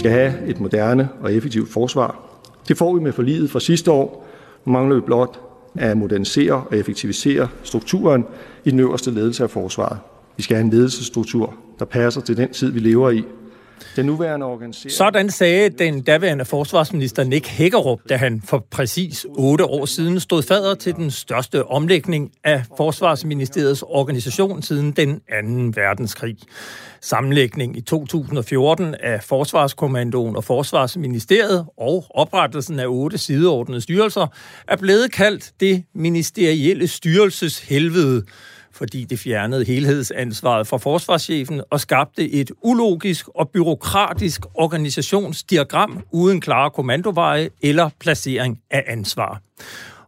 skal have et moderne og effektivt forsvar. Det får vi med forliget fra sidste år. Nu mangler vi blot at modernisere og effektivisere strukturen i den øverste ledelse af forsvaret. Vi skal have en ledelsesstruktur, der passer til den tid, vi lever i. Den nuværende organisering... Sådan sagde den daværende forsvarsminister Nick Hækkerup, da han for præcis otte år siden stod fader til den største omlægning af Forsvarsministeriets organisation siden den anden verdenskrig. Sammenlægning i 2014 af Forsvarskommandoen og Forsvarsministeriet og oprettelsen af otte sideordnede styrelser er blevet kaldt det ministerielle styrelseshelvede fordi det fjernede helhedsansvaret fra forsvarschefen og skabte et ulogisk og byråkratisk organisationsdiagram uden klare kommandoveje eller placering af ansvar.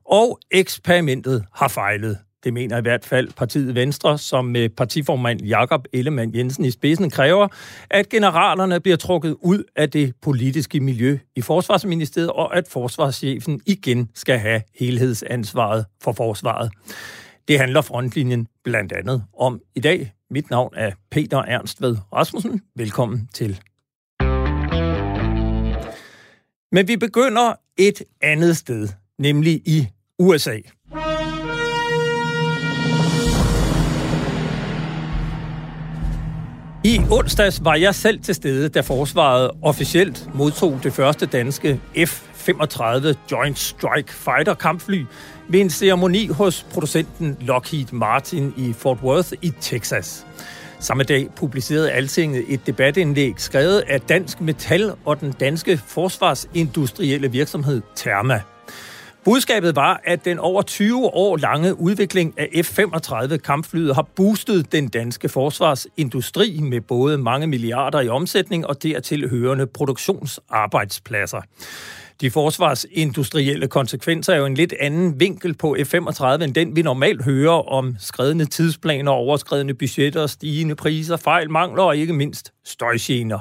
Og eksperimentet har fejlet. Det mener i hvert fald partiet Venstre, som med partiformand Jakob Ellemann Jensen i spidsen kræver, at generalerne bliver trukket ud af det politiske miljø i Forsvarsministeriet, og at forsvarschefen igen skal have helhedsansvaret for forsvaret. Det handler frontlinjen blandt andet om i dag. Mit navn er Peter Ernst ved Rasmussen. Velkommen til. Men vi begynder et andet sted, nemlig i USA. I onsdags var jeg selv til stede, da forsvaret officielt modtog det første danske F F-35 Joint Strike Fighter kampfly ved en ceremoni hos producenten Lockheed Martin i Fort Worth i Texas. Samme dag publicerede Altinget et debatindlæg skrevet af Dansk Metal og den danske forsvarsindustrielle virksomhed Therma. Budskabet var, at den over 20 år lange udvikling af F-35 kampflyet har boostet den danske forsvarsindustri med både mange milliarder i omsætning og dertil hørende produktionsarbejdspladser. De forsvarsindustrielle konsekvenser er jo en lidt anden vinkel på F-35, end den vi normalt hører om skredende tidsplaner, overskredende budgetter, stigende priser, fejl, mangler og ikke mindst støjgener.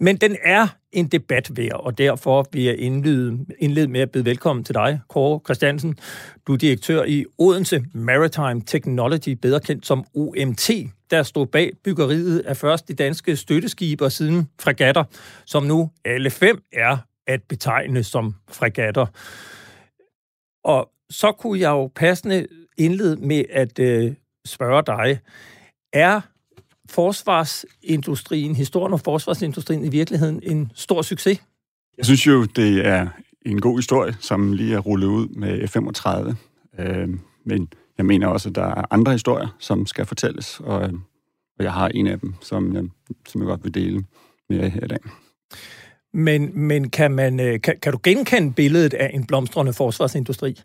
Men den er en debat værd, og derfor vil jeg indlede, indlede med at byde velkommen til dig, Kåre Christiansen. Du er direktør i Odense Maritime Technology, bedre kendt som OMT, der stod bag byggeriet af først de danske støtteskibe og siden fregatter, som nu alle fem er at betegne som fregatter. Og så kunne jeg jo passende indlede med at øh, spørge dig, er forsvarsindustrien, historien om forsvarsindustrien i virkeligheden en stor succes? Jeg synes jo, det er en god historie, som lige er rullet ud med F-35. Øh, men jeg mener også, at der er andre historier, som skal fortælles, og, øh, og jeg har en af dem, som jeg, som jeg godt vil dele med jer her i dag. Men, men kan, man, øh, kan, kan du genkende billedet af en blomstrende forsvarsindustri?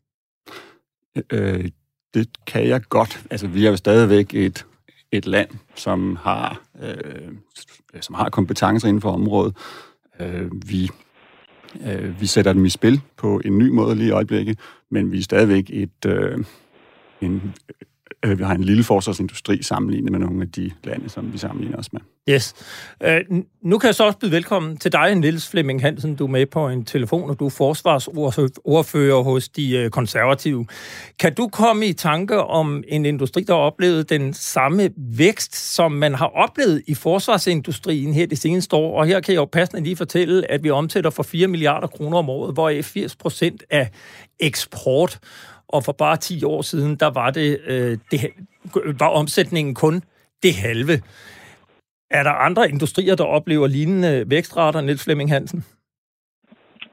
Øh, det kan jeg godt. Altså, vi er jo stadigvæk et, et land, som har, øh, som har kompetencer inden for området. Øh, vi, øh, vi sætter dem i spil på en ny måde lige i øjeblikket, men vi er stadigvæk et, øh, en, Øh, vi har en lille forsvarsindustri sammenlignet med nogle af de lande, som vi sammenligner os med. Yes. Øh, nu kan jeg så også byde velkommen til dig, Niels Flemming Hansen. Du er med på en telefon, og du er forsvarsordfører hos de øh, konservative. Kan du komme i tanke om en industri, der har oplevet den samme vækst, som man har oplevet i forsvarsindustrien her de seneste år? Og her kan jeg jo passende lige fortælle, at vi omsætter for 4 milliarder kroner om året, hvor 80 procent af eksport og for bare 10 år siden, der var det, øh, det var omsætningen kun det halve. Er der andre industrier, der oplever lignende vækstrater, Niels Flemming Hansen?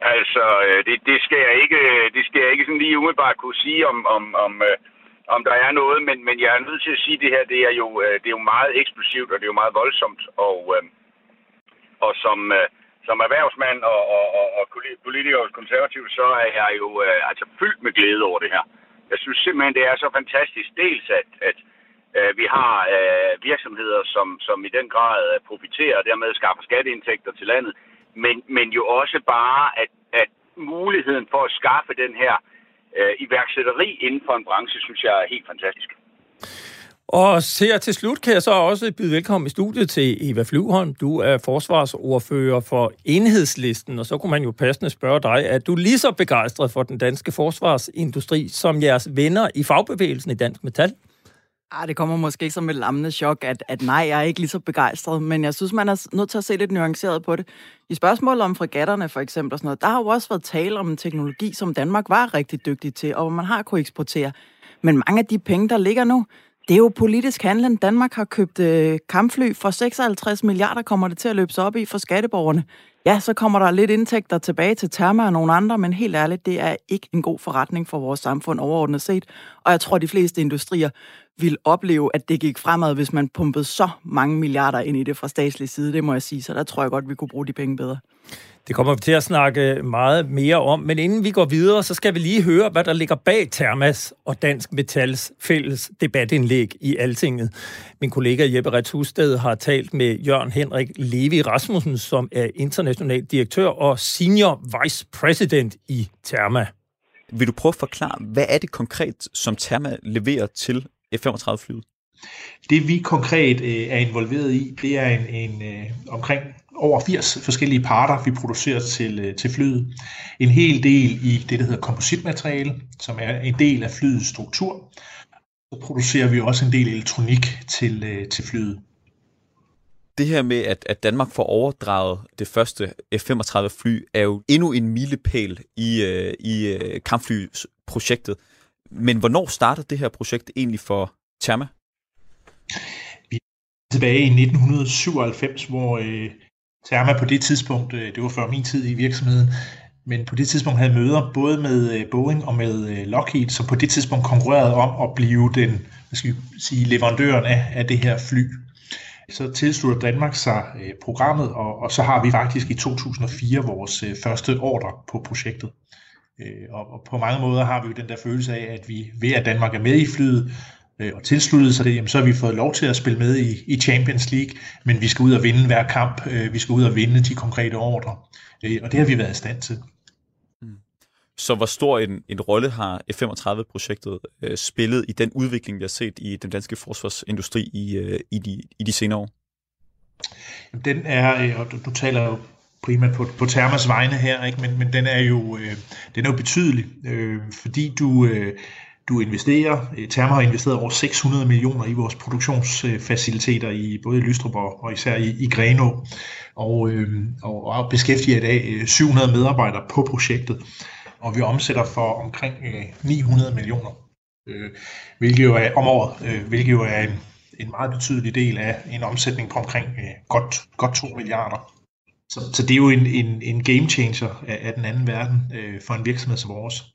Altså, øh, det, det, skal jeg ikke, øh, det skal jeg ikke sådan lige umiddelbart kunne sige, om, om, om, øh, om der er noget, men, men jeg er nødt til at sige, at det her det er, jo, det er jo meget eksplosivt, og det er jo meget voldsomt, og, og som, som erhvervsmand og, og, og, og politiker hos konservativ, så er jeg jo øh, altså fyldt med glæde over det her. Jeg synes simpelthen, det er så fantastisk. Dels, at, at øh, vi har øh, virksomheder, som, som i den grad øh, profiterer og dermed skaffer skatteindtægter til landet, men, men jo også bare, at, at muligheden for at skaffe den her øh, iværksætteri inden for en branche, synes jeg er helt fantastisk. Og her til slut kan jeg så også byde velkommen i studiet til Eva Flyvholm. Du er forsvarsordfører for enhedslisten, og så kunne man jo passende spørge dig, at du lige så begejstret for den danske forsvarsindustri som jeres venner i fagbevægelsen i Dansk Metal? Ah, det kommer måske ikke som et lammende chok, at, at nej, jeg er ikke lige så begejstret, men jeg synes, man er nødt til at se lidt nuanceret på det. I spørgsmålet om fregatterne for eksempel, og sådan noget, der har jo også været tale om en teknologi, som Danmark var rigtig dygtig til, og hvor man har kunne eksportere. Men mange af de penge, der ligger nu, det er jo politisk handling. Danmark har købt øh, kampfly for 56 milliarder, kommer det til at løbe sig op i for skatteborgerne. Ja, så kommer der lidt indtægter tilbage til Therma og nogle andre, men helt ærligt, det er ikke en god forretning for vores samfund overordnet set. Og jeg tror, de fleste industrier vil opleve, at det gik fremad, hvis man pumpede så mange milliarder ind i det fra statslig side, det må jeg sige. Så der tror jeg godt, vi kunne bruge de penge bedre. Det kommer vi til at snakke meget mere om, men inden vi går videre, så skal vi lige høre, hvad der ligger bag Thermas og Dansk Metals fælles debatindlæg i Altinget. Min kollega Jeppe Rets Husted har talt med Jørgen Henrik Levi Rasmussen, som er international direktør og senior vice president i Therma. Vil du prøve at forklare, hvad er det konkret, som Therma leverer til F-35-flyet? Det vi konkret øh, er involveret i, det er en, en øh, omkring over 80 forskellige parter, vi producerer til, øh, til flyet. En hel del i det, der hedder kompositmateriale, som er en del af flyets struktur. Så producerer vi også en del elektronik til, øh, til flyet. Det her med, at, at Danmark får overdraget det første F-35 fly, er jo endnu en milepæl i, øh, i øh, kampflyprojektet. Men hvornår startede det her projekt egentlig for Therma? Vi er tilbage i 1997, hvor øh, Therma på det tidspunkt, øh, det var før min tid i virksomheden, men på det tidspunkt havde møder både med øh, Boeing og med øh, Lockheed, som på det tidspunkt konkurrerede om at blive den hvad skal vi sige, leverandøren af, af det her fly. Så tilslutter Danmark sig øh, programmet, og, og så har vi faktisk i 2004 vores øh, første ordre på projektet. Og, og på mange måder har vi jo den der følelse af, at vi ved at Danmark er med i flyet, øh, og tilsluttet sig det, jamen, så har vi fået lov til at spille med i, i Champions League, men vi skal ud og vinde hver kamp, øh, vi skal ud og vinde de konkrete ordre, øh, og det har vi været i stand til. Mm. Så hvor stor en, en rolle har F-35-projektet øh, spillet i den udvikling, vi har set i den danske forsvarsindustri i, øh, i, de, i de senere år? Jamen, den er, øh, og du, du taler jo primært på, på Thermas vegne her, ikke? Men, men den er jo, øh, den er jo betydelig, øh, fordi du, øh, du investerer. Øh, Therma har investeret over 600 millioner i vores produktionsfaciliteter i både Lystrup og især i, i Greno, og, øh, og, og beskæftiger i dag øh, 700 medarbejdere på projektet, og vi omsætter for omkring øh, 900 millioner, øh, hvilket jo er om året, øh, hvilket jo er en, en meget betydelig del af en omsætning på omkring øh, godt, godt 2 milliarder. Så, så det er jo en, en, en game changer af, af den anden verden øh, for en virksomhed som vores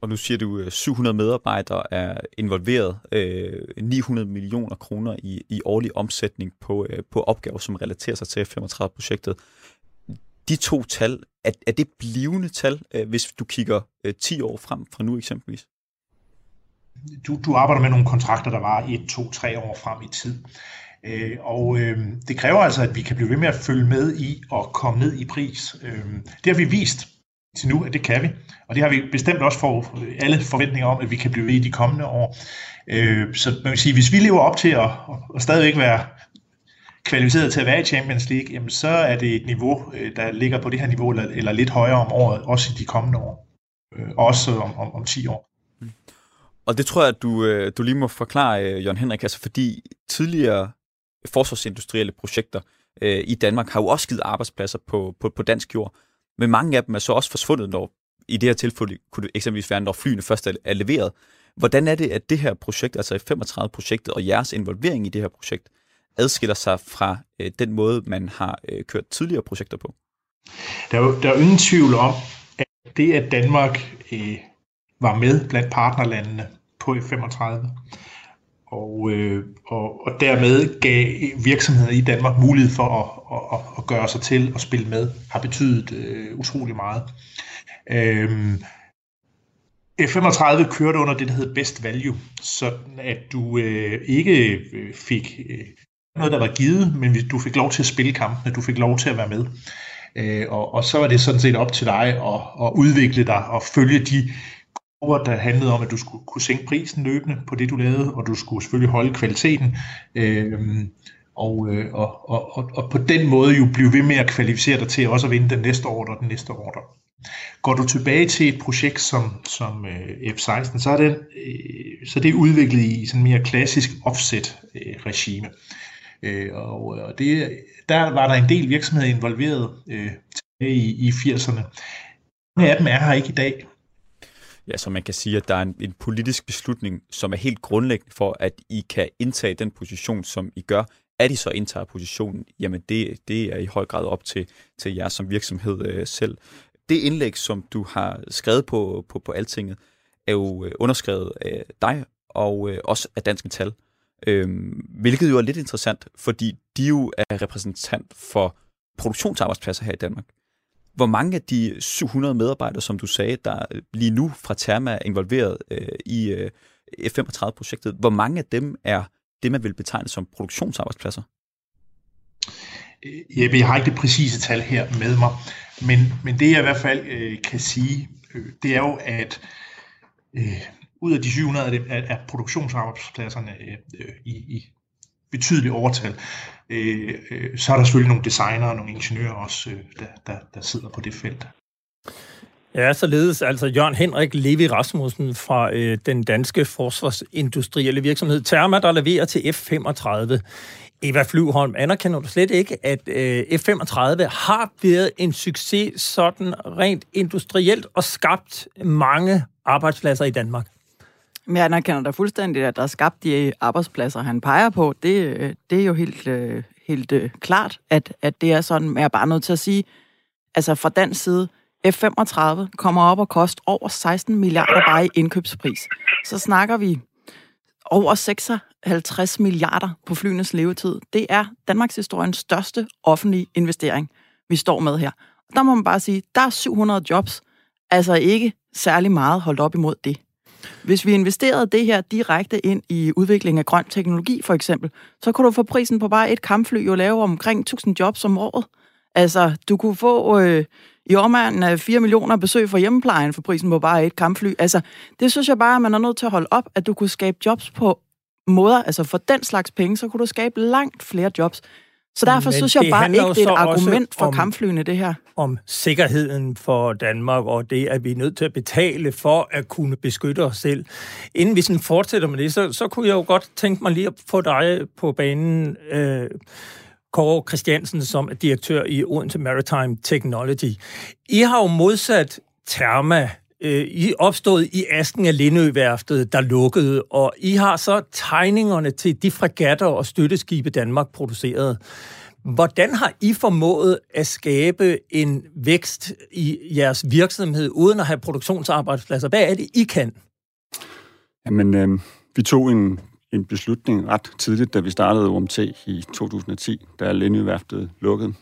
og nu siger du, at 700 medarbejdere er involveret, 900 millioner kroner i, i årlig omsætning på, øh, på opgaver, som relaterer sig til F-35-projektet. De to tal, er, er det blivende tal, øh, hvis du kigger 10 øh, år frem fra nu eksempelvis? Du, du arbejder med nogle kontrakter, der var 1, 2, 3 år frem i tid. Øh, og øh, det kræver altså, at vi kan blive ved med at følge med i og komme ned i pris. Øh, det har vi vist til nu, at det kan vi. Og det har vi bestemt også for alle forventninger om, at vi kan blive ved i de kommende år. Øh, så man kan sige, hvis vi lever op til at, at stadigvæk være kvalificeret til at være i Champions League, jamen så er det et niveau, øh, der ligger på det her niveau, eller, eller lidt højere om året, også i de kommende år. Øh, også om, om, om 10 år. Og det tror jeg, at du, øh, du lige må forklare, øh, Jørgen Henrik, altså fordi tidligere forsvarsindustrielle projekter øh, i Danmark har jo også givet arbejdspladser på, på, på dansk jord. Men mange af dem er så også forsvundet, når i det her tilfælde kunne det eksempelvis være, når flyene først er leveret. Hvordan er det, at det her projekt, altså 35-projektet og jeres involvering i det her projekt, adskiller sig fra øh, den måde, man har øh, kørt tidligere projekter på? Der er jo, der er jo ingen tvivl om, at det, at Danmark øh, var med blandt partnerlandene på F-35, og, øh, og, og dermed gav virksomheder i Danmark mulighed for at, at, at gøre sig til og spille med, har betydet øh, utrolig meget. Øh, F-35 kørte under det, der hed best value, sådan at du øh, ikke øh, fik øh, noget, der var givet, men du fik lov til at spille kampene, du fik lov til at være med. Øh, og, og så var det sådan set op til dig at, at udvikle dig og følge de kurver, der handlede om, at du skulle kunne sænke prisen løbende på det, du lavede, og du skulle selvfølgelig holde kvaliteten. Øh, og, øh, og, og, og, og på den måde jo blive ved med at kvalificere dig til også at vinde den næste ordre og den næste ordre. Går du tilbage til et projekt som, som øh, F-16, så er, den, øh, så er det udviklet i sådan mere klassisk offset-regime. Øh, øh, og og det, der var der en del virksomheder involveret øh, i, i 80'erne. Mange af dem er her ikke i dag. Ja, så man kan sige, at der er en, en politisk beslutning, som er helt grundlæggende for, at I kan indtage den position, som I gør. At I så indtager positionen, jamen det, det er i høj grad op til, til jer som virksomhed øh, selv. Det indlæg, som du har skrevet på, på, på Altinget, er jo øh, underskrevet af dig og øh, også af Dansk Metal. Øh, hvilket jo er lidt interessant, fordi de jo er repræsentant for produktionsarbejdspladser her i Danmark. Hvor mange af de 700 medarbejdere, som du sagde, der lige nu fra Therma er involveret øh, i øh, F-35-projektet, hvor mange af dem er det, man vil betegne som produktionsarbejdspladser? Øh, Jeppe, jeg har ikke det præcise tal her med mig, men, men det jeg i hvert fald øh, kan sige, øh, det er jo, at øh, ud af de 700 er, er produktionsarbejdspladserne øh, øh i, i betydeligt overtal. Øh, øh, så er der selvfølgelig nogle designere og nogle ingeniører også, øh, der, der, der sidder på det felt. Ja, således altså Jørgen Henrik Levi Rasmussen fra øh, den danske forsvarsindustrielle virksomhed Therma, der leverer til F-35. Eva Flyvholm, anerkender du slet ikke, at øh, F-35 har været en succes sådan rent industrielt og skabt mange arbejdspladser i Danmark? Men jeg anerkender da fuldstændig, at der er skabt de arbejdspladser, han peger på. Det, øh, det er jo helt, øh, helt øh, klart, at, at det er sådan, men jeg er bare nødt til at sige, altså fra den side, F-35 kommer op og koster over 16 milliarder bare i indkøbspris. Så snakker vi over 56 milliarder på flyenes levetid. Det er Danmarks historiens største offentlige investering, vi står med her. Der må man bare sige, der er 700 jobs, altså ikke særlig meget holdt op imod det. Hvis vi investerede det her direkte ind i udvikling af grøn teknologi, for eksempel, så kunne du få prisen på bare et kampfly og lave omkring 1000 jobs om året. Altså, du kunne få øh, i omegnen af 4 millioner besøg fra hjemmeplejen for prisen på bare et kampfly. Altså, det synes jeg bare, at man er nødt til at holde op, at du kunne skabe jobs på måder, altså for den slags penge, så kunne du skabe langt flere jobs. Så derfor Men synes jeg bare ikke, det er et argument for om, kampflyene, det her. Om sikkerheden for Danmark, og det, at vi er nødt til at betale for at kunne beskytte os selv. Inden vi sådan fortsætter med det, så, så kunne jeg jo godt tænke mig lige at få dig på banen, øh, Kåre Christiansen, som er direktør i Odense Maritime Technology. I har jo modsat Therma øh, I opstået i asken af Lindøværftet, der lukkede, og I har så tegningerne til de fregatter og støtteskibe, Danmark producerede. Hvordan har I formået at skabe en vækst i jeres virksomhed, uden at have produktionsarbejdspladser? Hvad er det, I kan? Jamen, øh, vi tog en, en beslutning ret tidligt, da vi startede OMT i 2010, da Lindøværftet lukkede,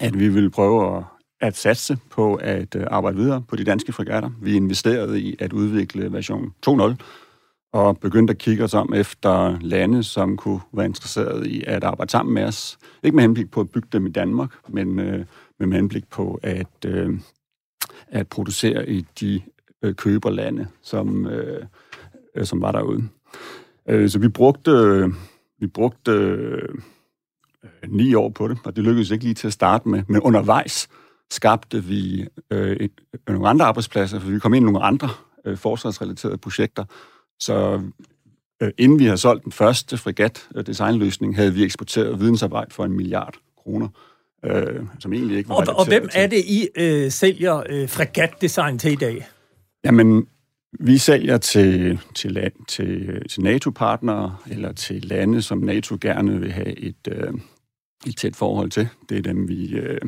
at vi ville prøve at at satse på at øh, arbejde videre på de danske fregatter. Vi investerede i at udvikle version 2.0 og begyndte at kigge os om efter lande, som kunne være interesseret i at arbejde sammen med os. Ikke med henblik på at bygge dem i Danmark, men, øh, med henblik på at, øh, at producere i de øh, køberlande, som, øh, som var derude. Øh, så vi brugte, vi brugte øh, ni år på det, og det lykkedes ikke lige til at starte med, men undervejs skabte vi øh, et, nogle andre arbejdspladser, for vi kom ind i nogle andre øh, forsvarsrelaterede projekter. Så øh, inden vi havde solgt den første frigat-designløsning, havde vi eksporteret vidensarbejde for en milliard kroner. Øh, som egentlig ikke var Og, og hvem er det, I øh, sælger øh, fregat-design til i dag? Jamen, vi sælger til, til, land, til, til NATO-partnere, eller til lande, som NATO gerne vil have et, øh, et tæt forhold til. Det er dem, vi, øh,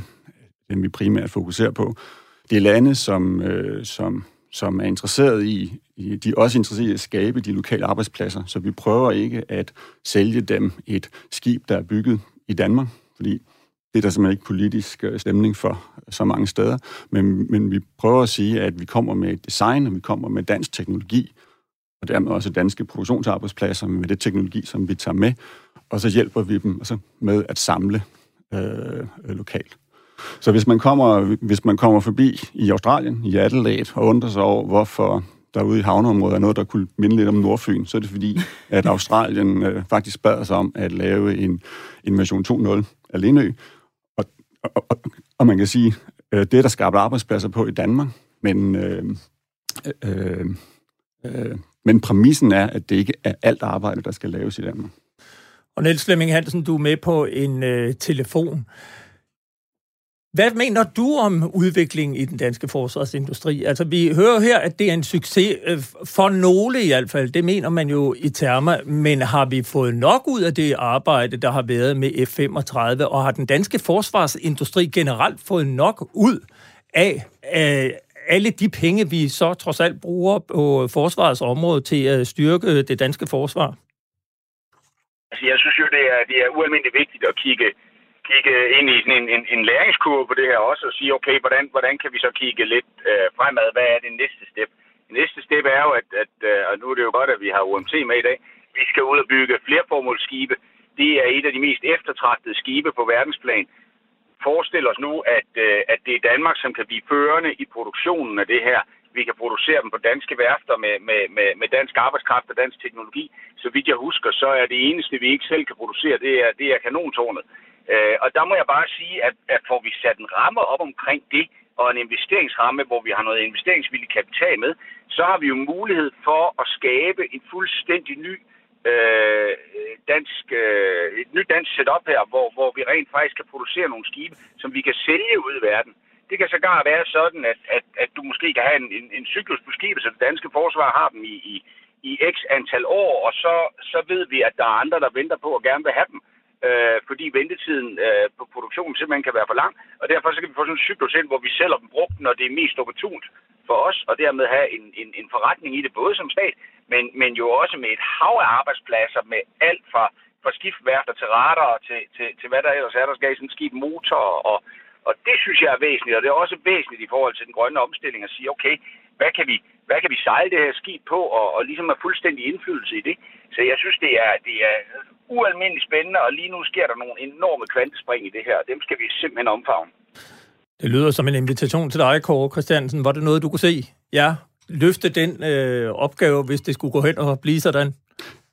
dem vi primært fokuserer på. Det er lande, som, øh, som, som er interesseret i, i, de er også interesseret i at skabe de lokale arbejdspladser, så vi prøver ikke at sælge dem et skib, der er bygget i Danmark, fordi det er der simpelthen ikke politisk øh, stemning for så mange steder, men, men vi prøver at sige, at vi kommer med et design, og vi kommer med dansk teknologi, og dermed også danske produktionsarbejdspladser med det teknologi, som vi tager med, og så hjælper vi dem altså med at samle øh, lokalt. Så hvis man kommer, hvis man kommer forbi i Australien, i Adelaide, og undrer sig over, hvorfor derude i havneområdet er noget, der kunne minde lidt om Nordfyn, så er det fordi, at Australien øh, faktisk bad sig om at lave en, en version 2.0 af Lindø. Og, og, og, og man kan sige, øh, det, der skaber arbejdspladser på i Danmark. Men, øh, øh, øh, men præmissen er, at det ikke er alt arbejde, der skal laves i Danmark. Og Niels Flemming Hansen, du er med på en øh, telefon. Hvad mener du om udviklingen i den danske forsvarsindustri? Altså, vi hører her, at det er en succes øh, for nogle i hvert fald. Det mener man jo i termer. Men har vi fået nok ud af det arbejde, der har været med F-35? Og har den danske forsvarsindustri generelt fået nok ud af af alle de penge, vi så trods alt bruger på forsvarets område til at styrke øh, det danske forsvar? Altså, jeg synes jo, det er, det er ualmindeligt vigtigt at kigge kigge ind i en, en, en læringskurve på det her også, og sige, okay, hvordan, hvordan kan vi så kigge lidt øh, fremad? Hvad er det næste step? Det næste step er jo, at, at øh, og nu er det jo godt, at vi har OMT med i dag, vi skal ud og bygge flerformålsskibe. Det er et af de mest eftertragtede skibe på verdensplan. Forestil os nu, at, øh, at det er Danmark, som kan blive førende i produktionen af det her. Vi kan producere dem på danske værfter med, med, med, med dansk arbejdskraft og dansk teknologi. Så vidt jeg husker, så er det eneste, vi ikke selv kan producere, det er, det er kanontårnet. Øh, og der må jeg bare sige, at, at får vi sat en ramme op omkring det, og en investeringsramme, hvor vi har noget investeringsvillig kapital med, så har vi jo mulighed for at skabe en fuldstændig ny øh, dansk, øh, et nyt dansk setup her, hvor, hvor vi rent faktisk kan producere nogle skibe, som vi kan sælge ud i verden. Det kan sågar være sådan, at, at, at du måske kan have en, en, en cyklus på skibet, så det danske forsvar har dem i, i, i x antal år, og så, så ved vi, at der er andre, der venter på og gerne vil have dem øh, Øh, fordi ventetiden øh, på produktionen simpelthen kan være for lang, og derfor så kan vi få sådan en cyklus ind, hvor vi sælger dem brugt, når det er mest opportunt for os, og dermed have en, en, en forretning i det, både som stat, men, men jo også med et hav af arbejdspladser, med alt fra, fra skiftværter til radar til, til, til hvad der ellers er, der skal i sådan en skib motor, og, og det synes jeg er væsentligt, og det er også væsentligt i forhold til den grønne omstilling at sige, okay, hvad kan vi, hvad kan vi sejle det her skib på, og, og ligesom have fuldstændig indflydelse i det. Så jeg synes, det er, det er ualmindeligt spændende, og lige nu sker der nogle enorme kvantespring i det her, dem skal vi simpelthen omfavne. Det lyder som en invitation til dig, Kåre Christiansen. Var det noget, du kunne se? Ja, løfte den øh, opgave, hvis det skulle gå hen og blive sådan?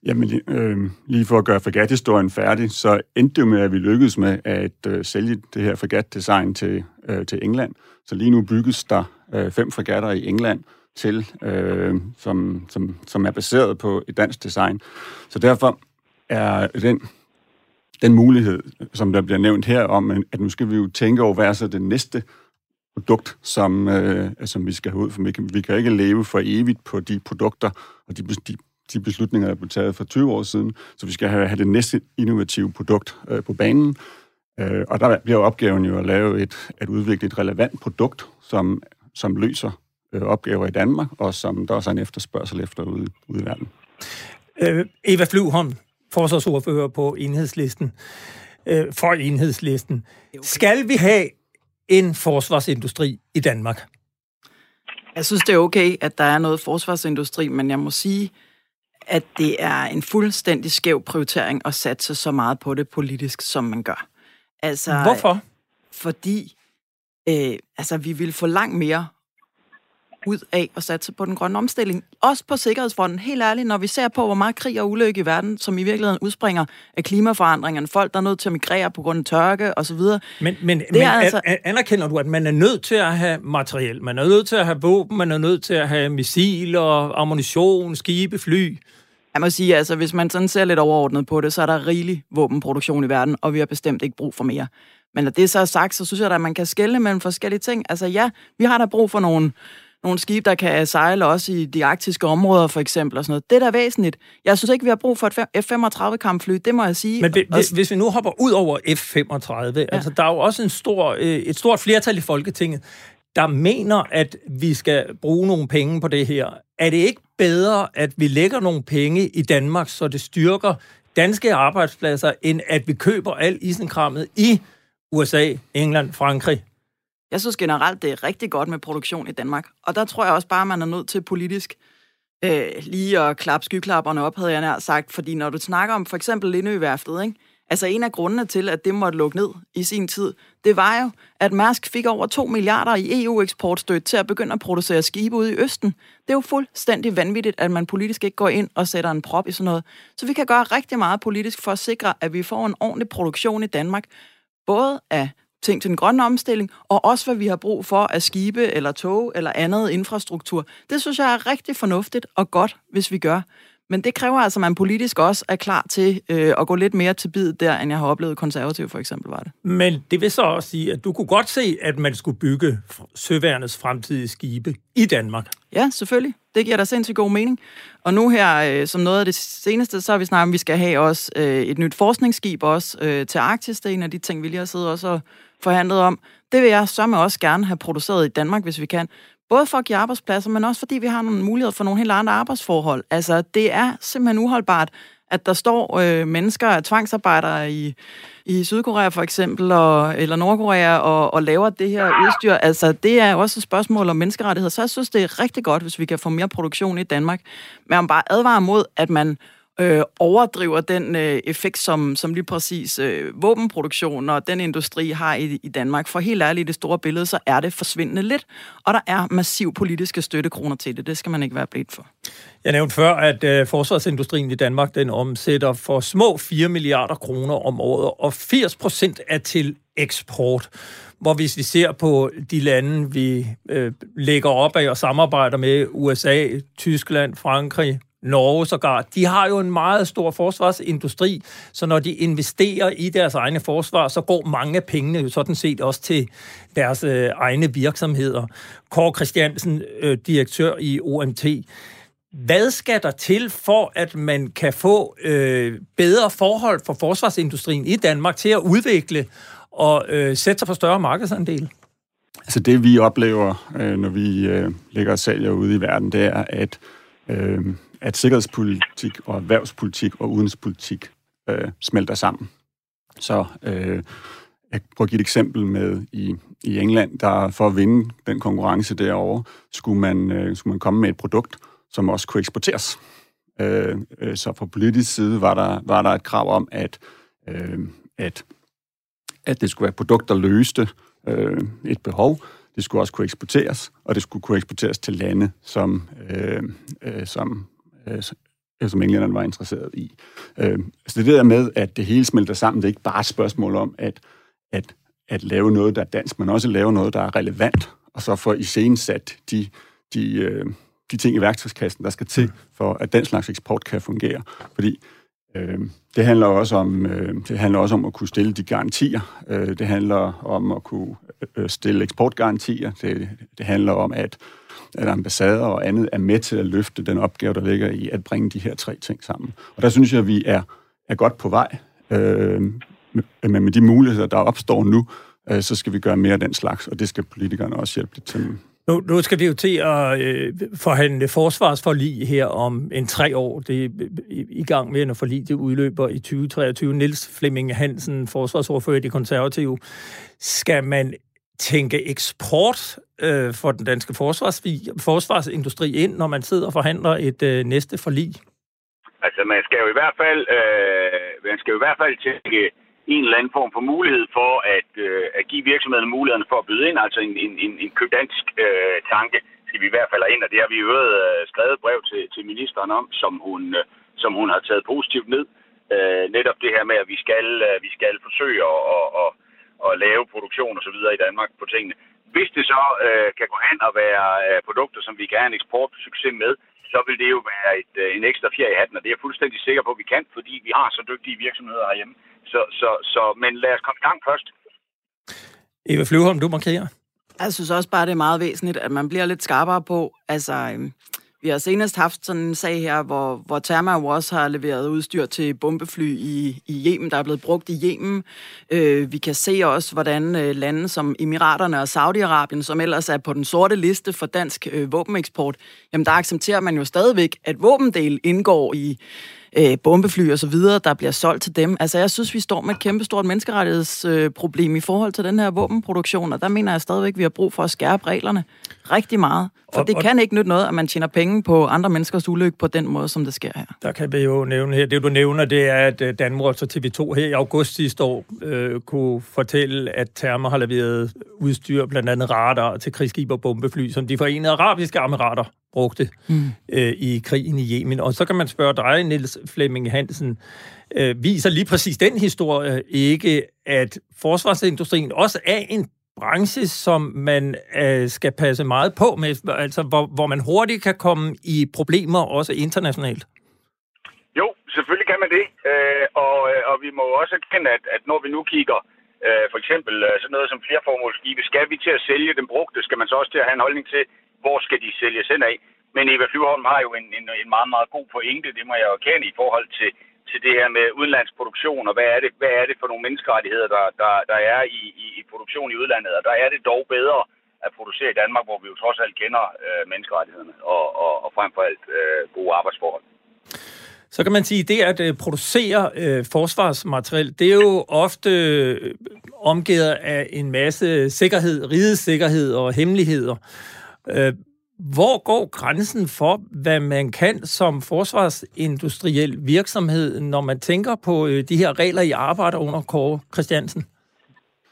Jamen, øh, lige for at gøre fregathistorien færdig, så endte det med, at vi lykkedes med at øh, sælge det her fregat-design til, øh, til England. Så lige nu bygges der øh, fem fregatter i England, til, øh, som, som, som er baseret på et dansk design. Så derfor er den, den mulighed, som der bliver nævnt her om, at nu skal vi jo tænke over, hvad er så det næste produkt, som, øh, som vi skal have ud, for vi kan, vi kan ikke leve for evigt på de produkter og de, de, de beslutninger, der blev taget for 20 år siden, så vi skal have, have det næste innovative produkt øh, på banen. Øh, og der bliver opgaven jo at lave et, at udvikle et relevant produkt, som, som løser øh, opgaver i Danmark, og som der også er en efterspørgsel efter ude, ude i verden. Øh, Eva Flyvholm, forsvarsordfører på enhedslisten, øh, for enhedslisten. Skal vi have en forsvarsindustri i Danmark? Jeg synes, det er okay, at der er noget forsvarsindustri, men jeg må sige, at det er en fuldstændig skæv prioritering at satse så meget på det politisk, som man gør. Altså, Hvorfor? Fordi øh, altså, vi vil få langt mere ud af at satse på den grønne omstilling. Også på Sikkerhedsfonden. Helt ærligt, når vi ser på, hvor meget krig og ulykke i verden, som i virkeligheden udspringer af klimaforandringerne, folk, der er nødt til at migrere på grund af tørke osv. Men, men, men altså... anerkender du, at man er nødt til at have materiel, man er nødt til at have våben, man er nødt til at have missiler, ammunition, skibe, fly? Jeg må sige, altså, hvis man sådan ser lidt overordnet på det, så er der rigelig våbenproduktion i verden, og vi har bestemt ikke brug for mere. Men når det så er sagt, så synes jeg, at man kan skelne mellem forskellige ting. Altså ja, vi har da brug for nogle nogle skibe, der kan sejle også i de arktiske områder, for eksempel, og sådan noget. Det er da væsentligt. Jeg synes ikke, vi har brug for et F-35-kampfly, det må jeg sige. Men hvis, hvis vi nu hopper ud over F-35, ja. altså der er jo også en stor, øh, et stort flertal i Folketinget, der mener, at vi skal bruge nogle penge på det her. Er det ikke bedre, at vi lægger nogle penge i Danmark, så det styrker danske arbejdspladser, end at vi køber al isenkrammet i USA, England, Frankrig jeg synes generelt, det er rigtig godt med produktion i Danmark. Og der tror jeg også bare, man er nødt til politisk øh, lige at klappe skyklapperne op, havde jeg nær sagt. Fordi når du snakker om for eksempel Lindøværftet, ikke? Altså en af grundene til, at det måtte lukke ned i sin tid, det var jo, at Mærsk fik over 2 milliarder i EU-eksportstøtte til at begynde at producere skibe ude i Østen. Det er jo fuldstændig vanvittigt, at man politisk ikke går ind og sætter en prop i sådan noget. Så vi kan gøre rigtig meget politisk for at sikre, at vi får en ordentlig produktion i Danmark, både af ting til den grønne omstilling, og også hvad vi har brug for af skibe eller tog eller andet infrastruktur. Det synes jeg er rigtig fornuftigt og godt, hvis vi gør. Men det kræver altså, at man politisk også er klar til øh, at gå lidt mere til bid der, end jeg har oplevet konservativ for eksempel var det. Men det vil så også sige, at du kunne godt se, at man skulle bygge søværnets fremtidige skibe i Danmark. Ja, selvfølgelig. Det giver da sindssygt god mening. Og nu her, øh, som noget af det seneste, så har vi snakket om, at vi skal have også øh, et nyt forskningsskib også øh, til Arktis. Det er en af de ting, vi lige har siddet også og forhandlet om. Det vil jeg så med også gerne have produceret i Danmark, hvis vi kan. Både for at give arbejdspladser, men også fordi vi har nogle muligheder for nogle helt andre arbejdsforhold. Altså, det er simpelthen uholdbart, at der står øh, mennesker, tvangsarbejdere i, i Sydkorea for eksempel, og, eller Nordkorea, og, og laver det her udstyr. Altså, det er også et spørgsmål om menneskerettigheder. Så jeg synes, det er rigtig godt, hvis vi kan få mere produktion i Danmark. Men man bare advare mod, at man øh, overdriver den øh, effekt, som, som lige præcis øh, våbenproduktion og den industri har i, i Danmark. For helt ærligt, i det store billede, så er det forsvindende lidt, og der er massiv politiske støttekroner til det. Det skal man ikke være blind for. Jeg nævnte før, at øh, forsvarsindustrien i Danmark, den omsætter for små 4 milliarder kroner om året, og 80 procent er til eksport. Hvor hvis vi ser på de lande, vi øh, lægger op af og samarbejder med, USA, Tyskland, Frankrig, Norge sågar, de har jo en meget stor forsvarsindustri, så når de investerer i deres egne forsvar, så går mange af pengene jo sådan set også til deres øh, egne virksomheder. Kåre Christiansen, øh, direktør i OMT. Hvad skal der til for, at man kan få øh, bedre forhold for forsvarsindustrien i Danmark til at udvikle og øh, sætte sig for større markedsandel? Altså det, vi oplever, øh, når vi øh, lægger og sælger ude i verden, det er, at øh, at sikkerhedspolitik og erhvervspolitik og udenrigspolitik øh, smelter sammen. Så øh, jeg prøver at give et eksempel med i, i England, der for at vinde den konkurrence derovre, skulle man, øh, skulle man komme med et produkt, som også kunne eksporteres. Øh, øh, så fra politisk side var der, var der et krav om, at, øh, at, at det skulle være et produkt, der løste øh, et behov, det skulle også kunne eksporteres, og det skulle kunne eksporteres til lande, som, øh, øh, som øh, som englænderne var interesseret i. Øh, så det der med, at det hele smelter sammen, det er ikke bare et spørgsmål om at, at, at lave noget, der er dansk, men også lave noget, der er relevant, og så få iscenesat de, de, øh, de ting i værktøjskassen, der skal til, for at den slags eksport kan fungere. Fordi Øhm, det handler også om øh, det handler også om at kunne stille de garantier. Øh, det handler om at kunne øh, stille eksportgarantier. Det, det handler om at at ambassader og andet er med til at løfte den opgave, der ligger i at bringe de her tre ting sammen. Og der synes jeg, at vi er, er godt på vej. Øh, men med de muligheder, der opstår nu, øh, så skal vi gøre mere af den slags, og det skal politikerne også hjælpe lidt til. Nu, nu skal vi jo til at øh, forhandle forsvarsforlig her om en tre år. Det er i, i gang med, når forlig det udløber i 2023. Niels Flemming Hansen, forsvarsordfører i det konservative. Skal man tænke eksport øh, for den danske forsvars, forsvarsindustri ind, når man sidder og forhandler et øh, næste forlig? Altså, man skal jo i hvert fald, øh, man skal jo i hvert fald tænke en eller anden form for mulighed for at, øh, at give virksomhederne muligheden for at byde ind, altså en, en, en, en købdansk øh, tanke skal vi i hvert fald have ind, og det har vi øvrigt øh, skrevet brev til, til ministeren om, som hun, øh, som hun har taget positivt ned. Øh, netop det her med, at vi skal, øh, vi skal forsøge at, at, at, at lave produktion og så videre i Danmark på tingene. Hvis det så øh, kan gå hen og være øh, produkter, som vi kan have en eksportsucces med, så vil det jo være et, øh, en ekstra fjer i hatten, og det er jeg fuldstændig sikker på, at vi kan, fordi vi har så dygtige virksomheder herhjemme. Så, så, så, men lad os komme i gang først. Eva Flyvholm, du markerer. Jeg synes også bare, det er meget væsentligt, at man bliver lidt skarpere på, altså, øhm, vi har senest haft sådan en sag her, hvor, hvor Therma jo også har leveret udstyr til bombefly i, i Yemen, der er blevet brugt i Yemen. Øh, vi kan se også, hvordan øh, lande som Emiraterne og Saudi-Arabien, som ellers er på den sorte liste for dansk øh, våbeneksport, jamen der accepterer man jo stadigvæk, at våbendel indgår i øh, bombefly og så videre, der bliver solgt til dem. Altså, jeg synes, vi står med et kæmpestort menneskerettighedsproblem øh, i forhold til den her våbenproduktion, og der mener jeg stadigvæk, at vi har brug for at skærpe reglerne rigtig meget. For og, det kan ikke nytte noget, at man tjener penge på andre menneskers ulykke på den måde, som det sker her. Der kan vi jo nævne her. Det du nævner, det er, at øh, Danmark og TV2 her i august sidste år øh, kunne fortælle, at Therma har leveret udstyr, blandt andet radar til krigsskib og bombefly, som de forenede arabiske amirater brugte mm. øh, i krigen i Yemen. Og så kan man spørge dig, Niels Flemming Hansen, øh, viser lige præcis den historie ikke, at forsvarsindustrien også er en branche, som man øh, skal passe meget på med, altså hvor, hvor man hurtigt kan komme i problemer, også internationalt? Jo, selvfølgelig kan man det. Øh, og, øh, og vi må også erkende, at, at når vi nu kigger øh, for eksempel øh, sådan noget som flerformålsskibe, skal vi til at sælge den brugte, skal man så også til at have en holdning til, hvor skal de sælges hen af. Men Eva Flyvholm har jo en, en, en meget, meget god pointe, det må jeg jo kende i forhold til, til det her med udenlandsproduktion, og hvad er det, hvad er det for nogle menneskerettigheder, der, der, der er i, i, i produktion i udlandet, og der er det dog bedre at producere i Danmark, hvor vi jo trods alt kender øh, menneskerettighederne, og, og, og frem for alt øh, gode arbejdsforhold. Så kan man sige, at det at øh, producere øh, forsvarsmateriel, det er jo ofte øh, omgivet af en masse sikkerhed, rigets sikkerhed og hemmeligheder. Øh, hvor går grænsen for, hvad man kan som forsvarsindustriel virksomhed, når man tænker på øh, de her regler, I arbejder under, Kåre Christiansen?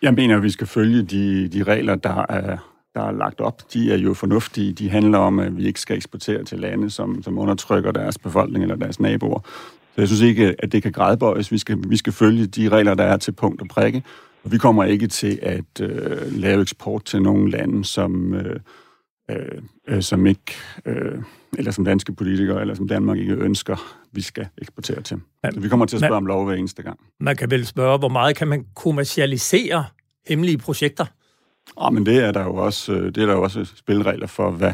Jeg mener, at vi skal følge de, de regler, der er, der er lagt op. De er jo fornuftige. De handler om, at vi ikke skal eksportere til lande, som, som undertrykker deres befolkning eller deres naboer. Så jeg synes ikke, at det kan grædbøjes. Vi skal, vi skal følge de regler, der er til punkt og prikke. Og vi kommer ikke til at øh, lave eksport til nogle lande, som... Øh, øh, øh, som ikke, øh, eller som danske politikere, eller som Danmark ikke ønsker, vi skal eksportere til. Ja, Så vi kommer til at spørge man, om lov hver eneste gang. Man kan vel spørge, hvor meget kan man kommercialisere hemmelige projekter? Ja, men det er der jo også, øh, det er der jo også spilregler for, hvad,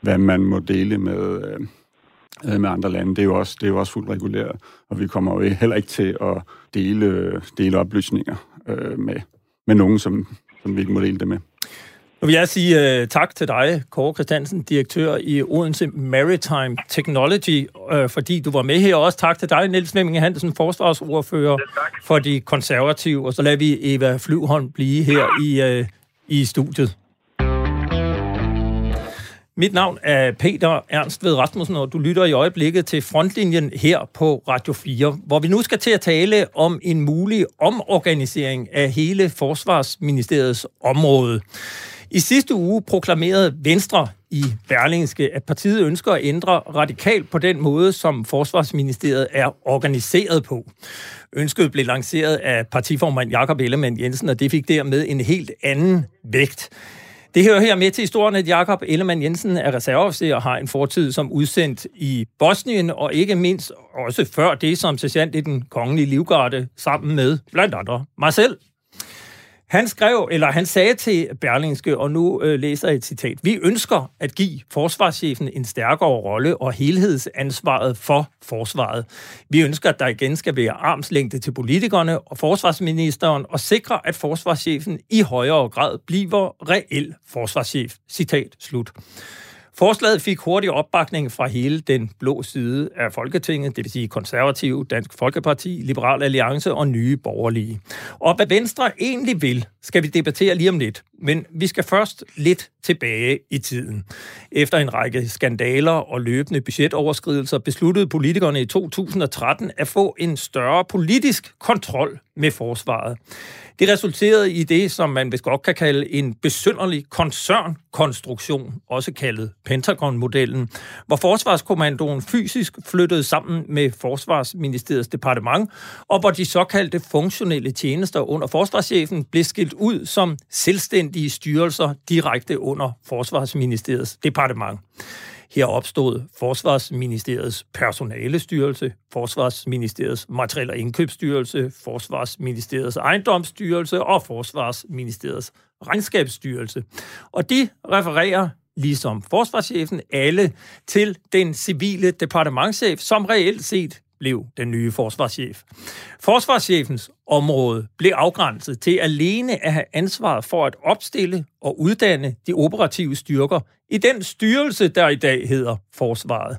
hvad man må dele med, øh, med andre lande. Det er, jo også, det er jo også fuldt reguleret, og vi kommer jo heller ikke til at dele, dele oplysninger øh, med, med nogen, som, som vi ikke må dele det med. Nu vil jeg sige uh, tak til dig, Kåre Christiansen, direktør i Odense Maritime Technology, uh, fordi du var med her. Også tak til dig, Niels Flemming Hansen, forsvarsordfører for de konservative. Og så lader vi Eva Flyvholm blive her i, uh, i studiet. Mit navn er Peter Ernst ved Rasmussen, og du lytter i øjeblikket til Frontlinjen her på Radio 4, hvor vi nu skal til at tale om en mulig omorganisering af hele Forsvarsministeriets område. I sidste uge proklamerede Venstre i Berlingske, at partiet ønsker at ændre radikalt på den måde, som Forsvarsministeriet er organiseret på. Ønsket blev lanceret af partiformand Jakob Ellemann Jensen, og det fik dermed en helt anden vægt. Det hører her med til historien, at Jakob Ellemann Jensen er reserveofficer og har en fortid som udsendt i Bosnien, og ikke mindst også før det som sergeant i den kongelige livgarde, sammen med blandt andre mig selv. Han skrev, eller han sagde til Berlingske, og nu øh, læser jeg et citat, vi ønsker at give forsvarschefen en stærkere rolle og helhedsansvaret for forsvaret. Vi ønsker, at der igen skal være armslængde til politikerne og forsvarsministeren og sikre, at forsvarschefen i højere grad bliver reel forsvarschef. Citat slut. Forslaget fik hurtig opbakning fra hele den blå side af Folketinget, det vil sige konservative, Dansk Folkeparti, Liberal Alliance og Nye Borgerlige. Og hvad Venstre egentlig vil, skal vi debattere lige om lidt. Men vi skal først lidt tilbage i tiden. Efter en række skandaler og løbende budgetoverskridelser besluttede politikerne i 2013 at få en større politisk kontrol med forsvaret. Det resulterede i det, som man vist godt kan kalde en besynderlig koncernkonstruktion, også kaldet Pentagon-modellen, hvor Forsvarskommandoen fysisk flyttede sammen med Forsvarsministeriets departement, og hvor de såkaldte funktionelle tjenester under forsvarschefen blev skilt ud som selvstændige styrelser direkte under Forsvarsministeriets departement. Her opstod Forsvarsministeriets personalestyrelse, Forsvarsministeriets materiel- og indkøbsstyrelse, Forsvarsministeriets ejendomsstyrelse og Forsvarsministeriets regnskabsstyrelse. Og de refererer ligesom forsvarschefen, alle til den civile departementschef, som reelt set blev den nye forsvarschef. Forsvarschefens område blev afgrænset til alene at have ansvaret for at opstille og uddanne de operative styrker i den styrelse, der i dag hedder Forsvaret.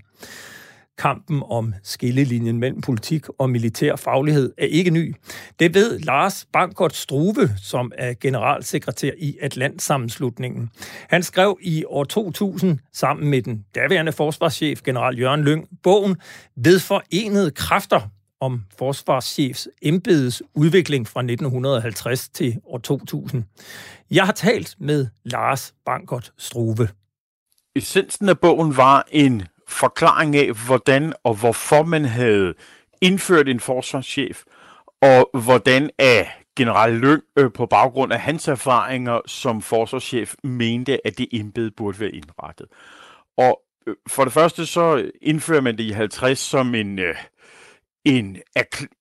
Kampen om skillelinjen mellem politik og militær faglighed er ikke ny. Det ved Lars Bankert Struve, som er generalsekretær i Atlantsammenslutningen. Han skrev i år 2000 sammen med den daværende forsvarschef, general Jørgen Lyng, bogen Ved forenede kræfter om forsvarschefs embedets udvikling fra 1950 til år 2000. Jeg har talt med Lars Bankert Struve. Essensen af bogen var en forklaring af, hvordan og hvorfor man havde indført en forsvarschef, og hvordan af general Løn øh, på baggrund af hans erfaringer som forsvarschef mente, at det embede burde være indrettet. Og øh, for det første så indfører man det i 50 som en, øh, en,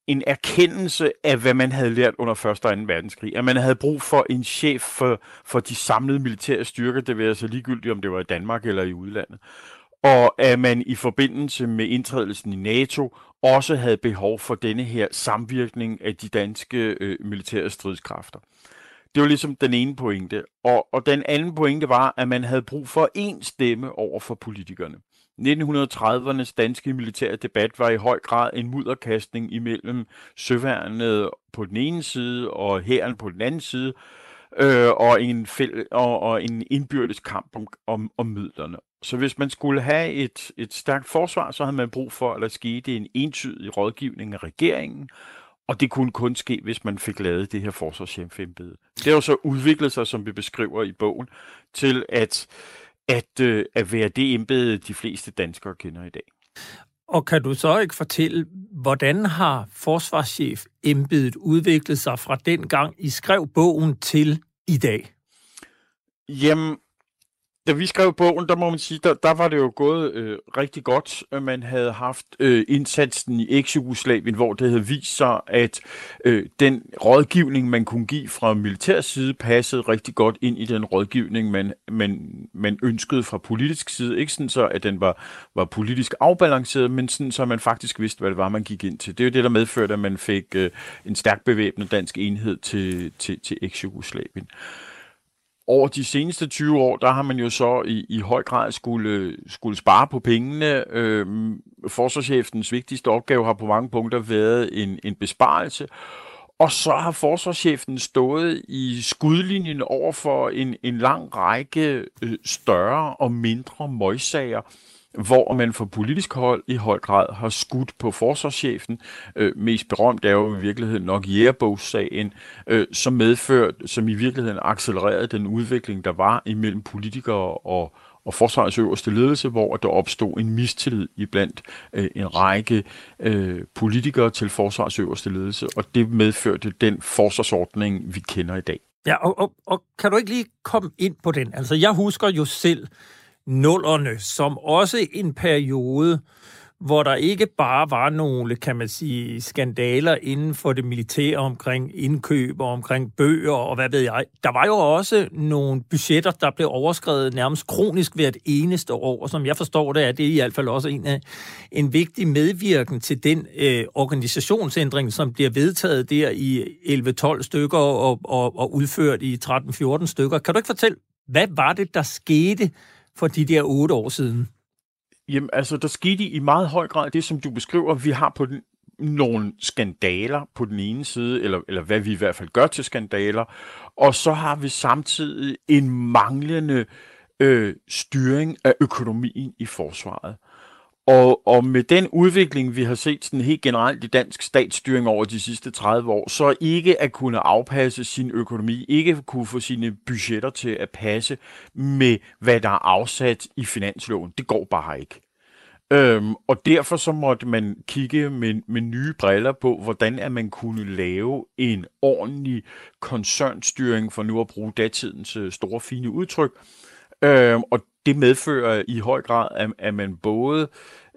en erkendelse af, hvad man havde lært under 1. og 2. verdenskrig. At man havde brug for en chef for, for de samlede militære styrker, det vil altså ligegyldigt, om det var i Danmark eller i udlandet. Og at man i forbindelse med indtrædelsen i NATO også havde behov for denne her samvirkning af de danske øh, militære stridskræfter. Det var ligesom den ene pointe. Og, og den anden pointe var, at man havde brug for én stemme over for politikerne. 1930'ernes danske militære debat var i høj grad en mudderkastning imellem søværnet på den ene side og hæren på den anden side, øh, og, en fæl- og, og en indbyrdes kamp om, om, om midlerne. Så hvis man skulle have et, et stærkt forsvar, så havde man brug for, at der skete en entydig rådgivning af regeringen, og det kunne kun ske, hvis man fik lavet det her forsvarschefembede. Det har jo så udviklet sig, som vi beskriver i bogen, til at at, øh, at være det embede, de fleste danskere kender i dag. Og kan du så ikke fortælle, hvordan har forsvarschef embedet udviklet sig fra den gang, I skrev bogen til i dag? Jamen, da vi skrev bogen, der må man sige, der, der var det jo gået øh, rigtig godt. Man havde haft øh, indsatsen i eks-Jugoslavien, hvor det havde vist sig, at øh, den rådgivning, man kunne give fra militær side, passede rigtig godt ind i den rådgivning, man, man, man ønskede fra politisk side. Ikke sådan så, at den var, var politisk afbalanceret, men sådan så, man faktisk vidste, hvad det var, man gik ind til. Det er jo det, der medførte, at man fik øh, en stærk bevæbnet dansk enhed til, til, til eks-Jugoslavien over de seneste 20 år, der har man jo så i, i høj grad skulle, skulle spare på pengene. Øh, forsvarschefens vigtigste opgave har på mange punkter været en, en besparelse. Og så har forsvarschefen stået i skudlinjen over for en, en lang række øh, større og mindre møgssager, hvor man fra politisk hold i høj grad har skudt på forsvarschefen. Øh, mest berømt er jo i virkeligheden nok Jægerbogssagen, øh, som medførte, som i virkeligheden accelererede den udvikling, der var imellem politikere og, og forsvarets øverste ledelse, hvor der opstod en mistillid iblandt øh, en række øh, politikere til forsvarets øverste ledelse, og det medførte den forsvarsordning, vi kender i dag. Ja, og, og, og kan du ikke lige komme ind på den? Altså, jeg husker jo selv nullerne som også en periode, hvor der ikke bare var nogle, kan man sige, skandaler inden for det militære omkring indkøb og omkring bøger og hvad ved jeg. Der var jo også nogle budgetter, der blev overskrevet nærmest kronisk hvert eneste år, og som jeg forstår det, er det i hvert fald også en, af, en vigtig medvirken til den øh, organisationsændring, som bliver vedtaget der i 11-12 stykker og, og, og udført i 13-14 stykker. Kan du ikke fortælle, hvad var det, der skete for de der otte år siden? Jamen, altså, der skete i meget høj grad det, som du beskriver. Vi har på den, nogle skandaler på den ene side, eller, eller hvad vi i hvert fald gør til skandaler, og så har vi samtidig en manglende øh, styring af økonomien i forsvaret. Og, og med den udvikling, vi har set sådan helt generelt i dansk statsstyring over de sidste 30 år, så ikke at kunne afpasse sin økonomi, ikke at kunne få sine budgetter til at passe med, hvad der er afsat i finansloven, det går bare ikke. Øhm, og derfor så måtte man kigge med, med nye briller på, hvordan at man kunne lave en ordentlig koncernstyring, for nu at bruge datidens øh, store fine udtryk. Øhm, og det medfører i høj grad, at, at man både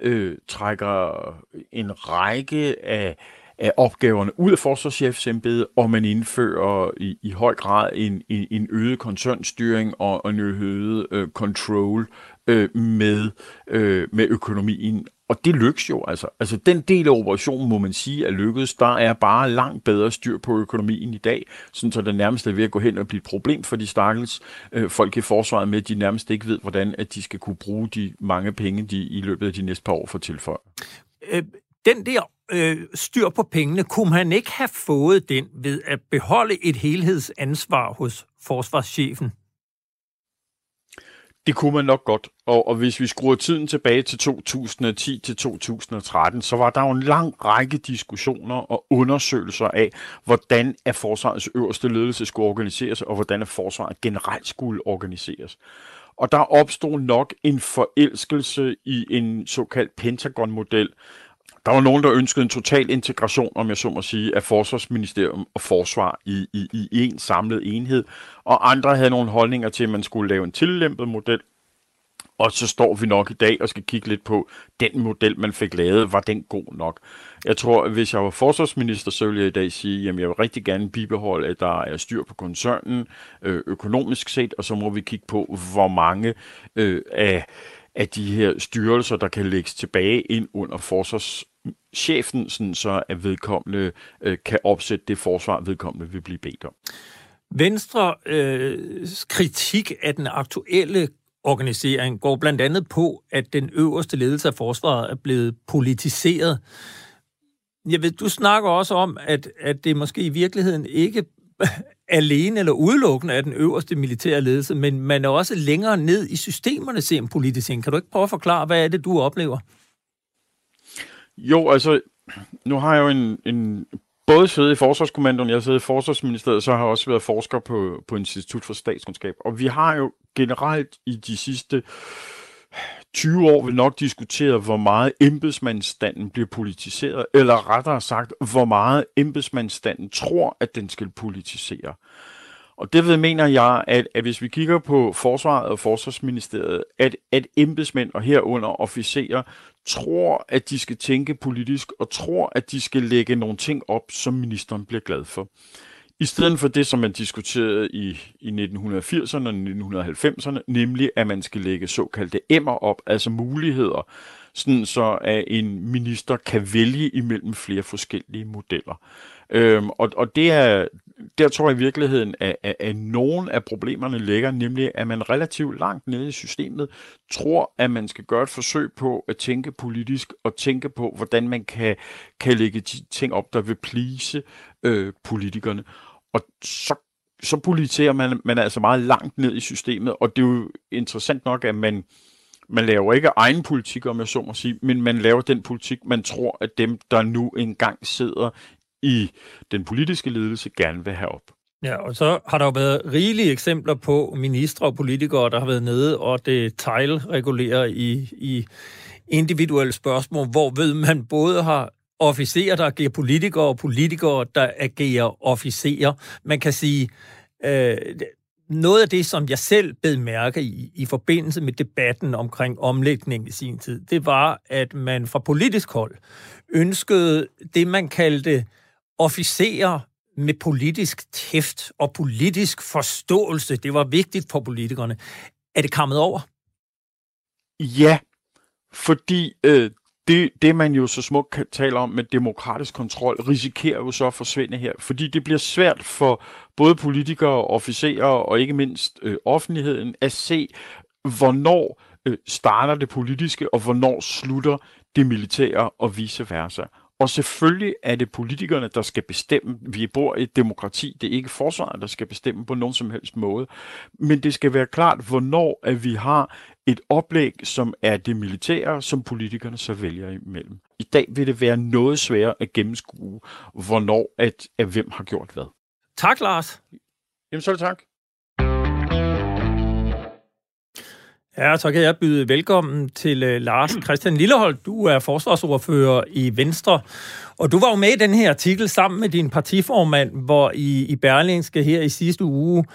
øh, trækker en række af, af opgaverne ud af forsvarschefsembedet, og man indfører i, i høj grad en, en, en øget koncernstyring og, og en øget øh, control øh, med, øh, med økonomien. Og det lykkes jo altså. Altså den del af operationen, må man sige, er lykkedes. Der er bare langt bedre styr på økonomien i dag, sådan så det nærmest er ved at gå hen og blive et problem for de stakkels øh, folk i forsvaret med, at de nærmest ikke ved, hvordan at de skal kunne bruge de mange penge, de i løbet af de næste par år får tilføjet. Øh, den der øh, styr på pengene, kunne man ikke have fået den ved at beholde et helhedsansvar hos forsvarschefen? Det kunne man nok godt, og, og hvis vi skruer tiden tilbage til 2010 til 2013, så var der jo en lang række diskussioner og undersøgelser af, hvordan er forsvarets øverste ledelse skulle organiseres, og hvordan er forsvaret generelt skulle organiseres. Og der opstod nok en forelskelse i en såkaldt Pentagon-model, der var nogen, der ønskede en total integration, om jeg så må sige, af forsvarsministerium og forsvar i, i, i en samlet enhed, og andre havde nogle holdninger til, at man skulle lave en tillæmpet model, og så står vi nok i dag og skal kigge lidt på, den model, man fik lavet, var den god nok? Jeg tror, at hvis jeg var forsvarsminister, så ville jeg i dag sige, at jeg vil rigtig gerne bibeholde, at der er styr på koncernen øh, økonomisk set, og så må vi kigge på, hvor mange øh, af, af de her styrelser, der kan lægges tilbage ind under forsvarschefen, sådan så at vedkommende øh, kan opsætte det forsvar, vedkommende vil blive bedt om. Venstre øh, kritik af den aktuelle organisering går blandt andet på, at den øverste ledelse af forsvaret er blevet politiseret. Jeg ved, du snakker også om, at, at det måske i virkeligheden ikke alene eller udelukkende af den øverste militære ledelse, men man er også længere ned i systemerne ser en politisk Kan du ikke prøve at forklare, hvad er det, du oplever? Jo, altså, nu har jeg jo en, en både siddet i Forsvarskommandoen, jeg har siddet i Forsvarsministeriet, så har jeg også været forsker på, på Institut for Statskundskab. Og vi har jo generelt i de sidste 20 år vil nok diskutere, hvor meget embedsmandsstanden bliver politiseret, eller rettere sagt, hvor meget embedsmandsstanden tror, at den skal politisere. Og derved mener jeg, at, at hvis vi kigger på Forsvaret og Forsvarsministeriet, at, at embedsmænd og herunder officerer tror, at de skal tænke politisk, og tror, at de skal lægge nogle ting op, som ministeren bliver glad for. I stedet for det, som man diskuterede i, i 1980'erne og 1990'erne, nemlig at man skal lægge såkaldte emmer op, altså muligheder, sådan så at en minister kan vælge imellem flere forskellige modeller. Øhm, og, og det er, der tror jeg i virkeligheden, at, at, at nogle af problemerne ligger, nemlig at man relativt langt nede i systemet tror, at man skal gøre et forsøg på at tænke politisk og tænke på, hvordan man kan, kan lægge de ting op, der vil plise øh, politikerne. Og så så politiserer man, man er altså meget langt ned i systemet, og det er jo interessant nok, at man, man laver ikke egen politik, om jeg så må sige, men man laver den politik, man tror, at dem, der nu engang sidder i den politiske ledelse gerne vil have op. Ja, og så har der jo været rigelige eksempler på ministre og politikere, der har været nede og det i, i individuelle spørgsmål, hvor ved man både har officerer, der agerer politikere, og politikere, der agerer officerer. Man kan sige, øh, noget af det, som jeg selv bed mærke i, i forbindelse med debatten omkring omlægning i sin tid, det var, at man fra politisk hold ønskede det, man kaldte officerer med politisk tæft og politisk forståelse. Det var vigtigt for politikerne. Er det kommet over? Ja, fordi øh, det, det, man jo så smukt taler om med demokratisk kontrol, risikerer jo så at forsvinde her. Fordi det bliver svært for både politikere, officerer og ikke mindst øh, offentligheden at se, hvornår øh, starter det politiske, og hvornår slutter det militære og vice versa. Og selvfølgelig er det politikerne, der skal bestemme. Vi bor i et demokrati. Det er ikke forsvaret, der skal bestemme på nogen som helst måde. Men det skal være klart, hvornår at vi har et oplæg, som er det militære, som politikerne så vælger imellem. I dag vil det være noget sværere at gennemskue, hvornår at, at hvem har gjort hvad. Tak, Lars. Jamen, så tak. Ja, så kan jeg byde velkommen til uh, Lars Christian Lillehold. Du er forsvarsordfører i Venstre, og du var jo med i den her artikel sammen med din partiformand, hvor I, i Berlingske her i sidste uge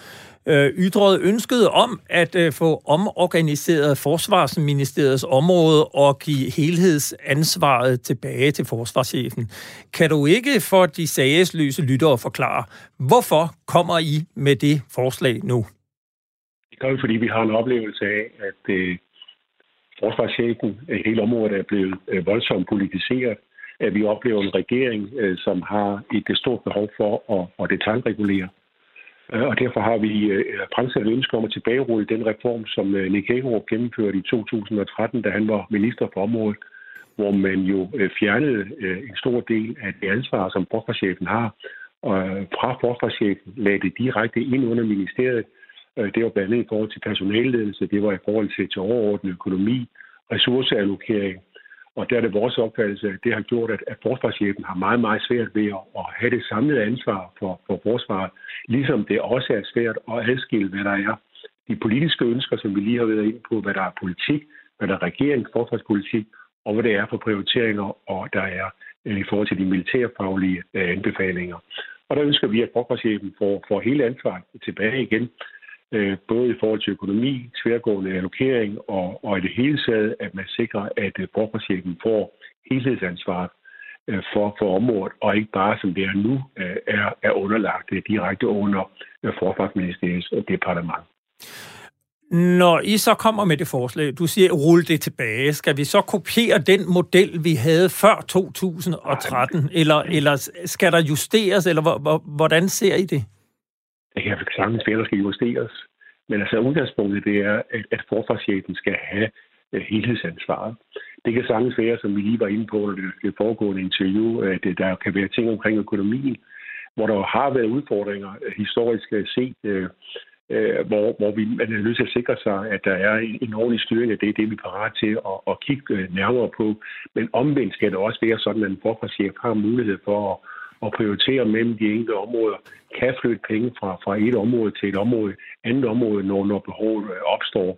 øh, ytrede ønsket om at øh, få omorganiseret Forsvarsministeriets område og give helhedsansvaret tilbage til forsvarschefen. Kan du ikke for de sagesløse lyttere forklare, hvorfor kommer I med det forslag nu? Det gør vi, fordi vi har en oplevelse af, at øh, forsvarschefen, hele området er blevet øh, voldsomt politiseret, at vi oplever en regering, øh, som har et stort behov for at, at detaljregulere. Øh, og derfor har vi øh, fremsat et ønske om at tilbagerulle den reform, som øh, Nick Hagerup gennemførte i 2013, da han var minister for området, hvor man jo øh, fjernede øh, en stor del af det ansvar, som forsvarschefen har, og fra forsvarschefen lagde det direkte ind under ministeriet. Øh, det var blandt andet i forhold til personalledelse, det var i forhold til, til overordnet økonomi, ressourceallokering, og der er det vores opfattelse, at det har gjort, at, at forsvarschefen har meget, meget svært ved at, at have det samlede ansvar for, for forsvaret, ligesom det også er svært at adskille, hvad der er de politiske ønsker, som vi lige har været ind på, hvad der er politik, hvad der er regeringens forsvarspolitik, og hvad det er for prioriteringer, og der er øh, i forhold til de militærfaglige øh, anbefalinger. Og der ønsker vi, at forsvarschefen får, får hele ansvaret tilbage igen, øh, både i forhold til økonomi, tværgående allokering og, og i det hele taget, at man sikrer, at øh, får helhedsansvaret øh, for, for området, og ikke bare som det er nu, øh, er, er underlagt øh, direkte under øh, forsvarsministeriets departement. Når I så kommer med det forslag, du siger, rulle det tilbage, skal vi så kopiere den model, vi havde før 2013, Nej. eller, eller skal der justeres, eller hvordan ser I det? Det kan sagtens være, der skal justeres. Men altså udgangspunktet det er, at, at forsvarschefen skal have uh, helhedsansvaret. Det kan sagtens være, som vi lige var inde på i det foregående interview, at øh, der kan være ting omkring økonomien, hvor der har været udfordringer uh, historisk set, uh, uh, hvor, hvor vi man er nødt til at sikre sig, at der er en, en ordentlig styring af det. Det er vi parat til at, at kigge nærmere på. Men omvendt skal det også være sådan, at en forsvarschef har mulighed for at og prioritere mellem de enkelte områder, kan flytte penge fra, fra et område til et område, andet område, når, når behovet øh, opstår.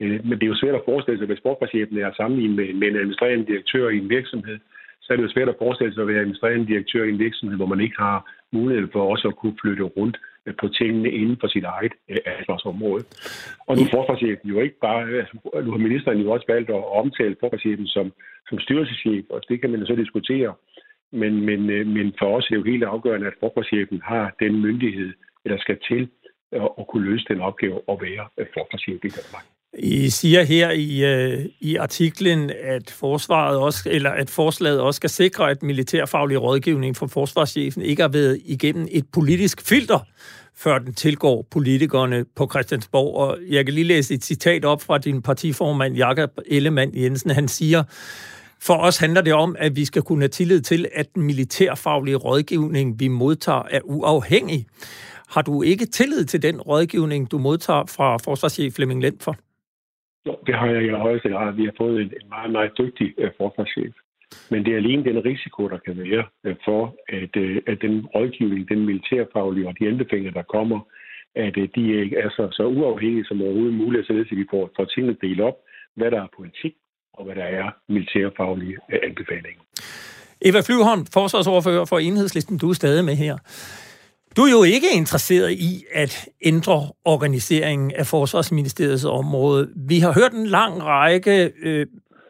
Øh, men det er jo svært at forestille sig, hvis sportschefen er sammenlignet med, med en administrerende direktør i en virksomhed, så er det jo svært at forestille sig at være administrerende direktør i en virksomhed, hvor man ikke har mulighed for også at kunne flytte rundt øh, på tingene inden for sit eget ansvarsområde. Og nu er forsvarschefen jo ikke bare, nu har ministeren jo også valgt at omtale forsvarschefen som, som styrelseschef, og det kan man jo så diskutere. Men, men, øh, men for os er det jo helt afgørende, at forsvarschefen har den myndighed, der skal til at, at kunne løse den opgave og være øh, forsvarschef i Danmark. I siger her i, øh, i artiklen, at forsvaret også, eller at forslaget også skal sikre, at militærfaglig rådgivning fra forsvarschefen ikke har været igennem et politisk filter, før den tilgår politikerne på Christiansborg. Og jeg kan lige læse et citat op fra din partiformand, Jakob Ellemann Jensen. Han siger, for os handler det om, at vi skal kunne have tillid til, at den militærfaglige rådgivning, vi modtager, er uafhængig. Har du ikke tillid til den rådgivning, du modtager fra forsvarschef Flemming for? Jo, det har jeg i højeste grad. Vi har fået en, en meget, meget dygtig øh, forsvarschef. Men det er alene den risiko, der kan være øh, for, at, øh, at den rådgivning, den militærfaglige og de anbefalinger, der kommer, at de ikke er så, så uafhængige som overhovedet muligt, således at vi får, får tingene delt op, hvad der er politik, og hvad der er militærfaglige øh, anbefalinger. Eva Flyvholm, forsvarsordfører for Enhedslisten, du er stadig med her. Du er jo ikke interesseret i at ændre organiseringen af Forsvarsministeriets område. Vi har hørt en lang række øh,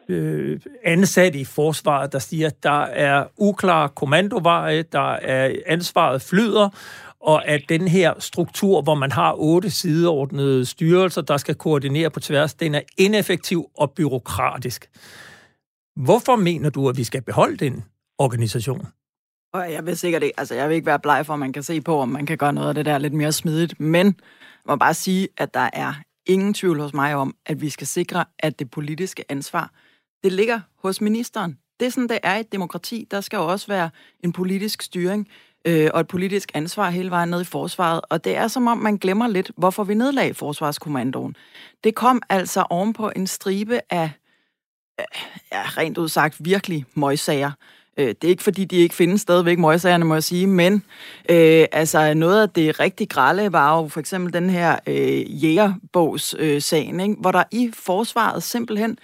øh, ansatte i forsvaret, der siger, at der er uklare kommandoveje, der er ansvaret flyder, og at den her struktur, hvor man har otte sideordnede styrelser, der skal koordinere på tværs, den er ineffektiv og byråkratisk. Hvorfor mener du, at vi skal beholde den organisation? Og jeg vil sikkert ikke, altså jeg vil ikke være bleg for, at man kan se på, om man kan gøre noget af det der lidt mere smidigt, men jeg må bare sige, at der er ingen tvivl hos mig om, at vi skal sikre, at det politiske ansvar, det ligger hos ministeren. Det er sådan, det er et demokrati. Der skal jo også være en politisk styring øh, og et politisk ansvar hele vejen ned i forsvaret. Og det er som om, man glemmer lidt, hvorfor vi nedlagde Forsvarskommandoen. Det kom altså ovenpå en stribe af, ja, rent udsagt, virkelig møgsager. Øh, det er ikke, fordi de ikke findes stadigvæk, møgsagerne, må jeg sige, men øh, altså noget af det rigtig grælde var jo for eksempel den her øh, jægerbogs-sagen, øh, hvor der i forsvaret simpelthen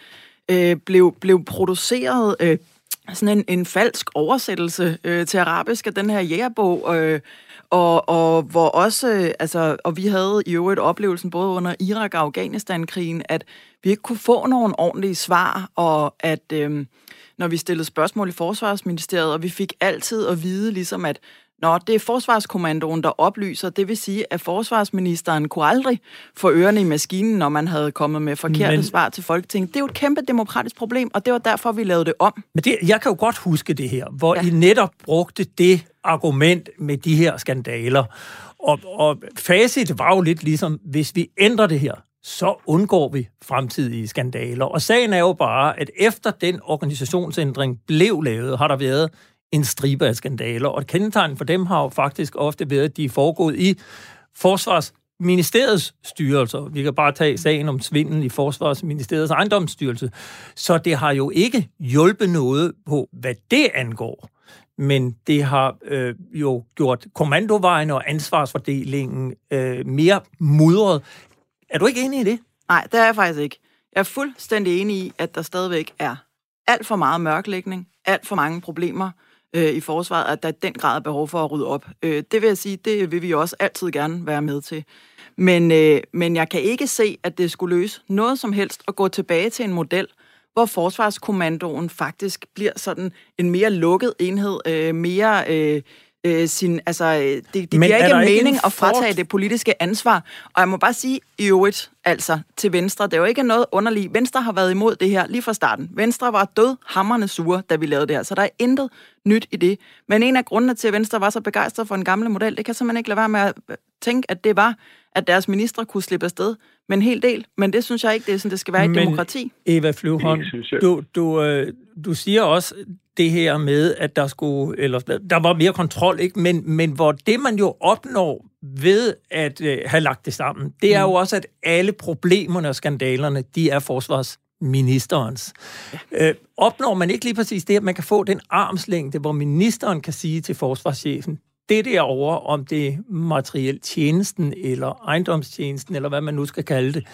øh, blev, blev produceret øh, sådan en, en falsk oversættelse øh, til arabisk af den her jægerbog, øh, og, og hvor også, øh, altså, og vi havde i øvrigt oplevelsen både under Irak- og Afghanistan-krigen, at vi ikke kunne få nogen ordentlige svar, og at øh, når vi stillede spørgsmål i Forsvarsministeriet, og vi fik altid at vide, ligesom at Nå, det er Forsvarskommandoen, der oplyser. Det vil sige, at forsvarsministeren kunne aldrig få ørerne i maskinen, når man havde kommet med forkerte men, svar til Folketinget. Det er jo et kæmpe demokratisk problem, og det var derfor, vi lavede det om. Men det, jeg kan jo godt huske det her, hvor ja. I netop brugte det argument med de her skandaler. Og, og facit var jo lidt ligesom, hvis vi ændrer det her, så undgår vi fremtidige skandaler. Og sagen er jo bare, at efter den organisationsændring blev lavet, har der været en stribe af skandaler. Og kendetegn for dem har jo faktisk ofte været, at de er foregået i Forsvarsministeriets styrelser. Vi kan bare tage sagen om svindel i Forsvarsministeriets ejendomsstyrelse. Så det har jo ikke hjulpet noget på, hvad det angår. Men det har øh, jo gjort kommandovejen og ansvarsfordelingen øh, mere mudret. Er du ikke enig i det? Nej, det er jeg faktisk ikke. Jeg er fuldstændig enig i, at der stadigvæk er alt for meget mørklægning, alt for mange problemer, øh, i forsvaret, at der er den grad er behov for at rydde op. Øh, det vil jeg sige, det vil vi også altid gerne være med til. Men, øh, men jeg kan ikke se, at det skulle løse noget som helst at gå tilbage til en model, hvor Forsvarskommandoen faktisk bliver sådan en mere lukket enhed, øh, mere... Øh, øh, sin, altså, øh, det, det giver ikke mening ikke at fratage det politiske ansvar. Og jeg må bare sige i øvrigt, altså til Venstre, det er jo ikke noget underligt. Venstre har været imod det her lige fra starten. Venstre var død hammerne sure, da vi lavede det her, så der er intet nyt i det. Men en af grundene til, at Venstre var så begejstret for en gamle model, det kan simpelthen ikke lade være med at tænke, at det var, at deres ministre kunne slippe afsted med en hel del. Men det synes jeg ikke, det er sådan, det skal være i et Men, demokrati. Eva Flyvholm, du, du, øh, du siger også det her med, at der skulle, eller der var mere kontrol, ikke? Men, men hvor det man jo opnår ved at øh, have lagt det sammen, det er mm. jo også, at alle problemerne og skandalerne, de er forsvarsministerens. Ja. Øh, opnår man ikke lige præcis det, at man kan få den armslængde, hvor ministeren kan sige til forsvarschefen, det derovre, om det er materiel tjenesten, eller ejendomstjenesten, eller hvad man nu skal kalde det,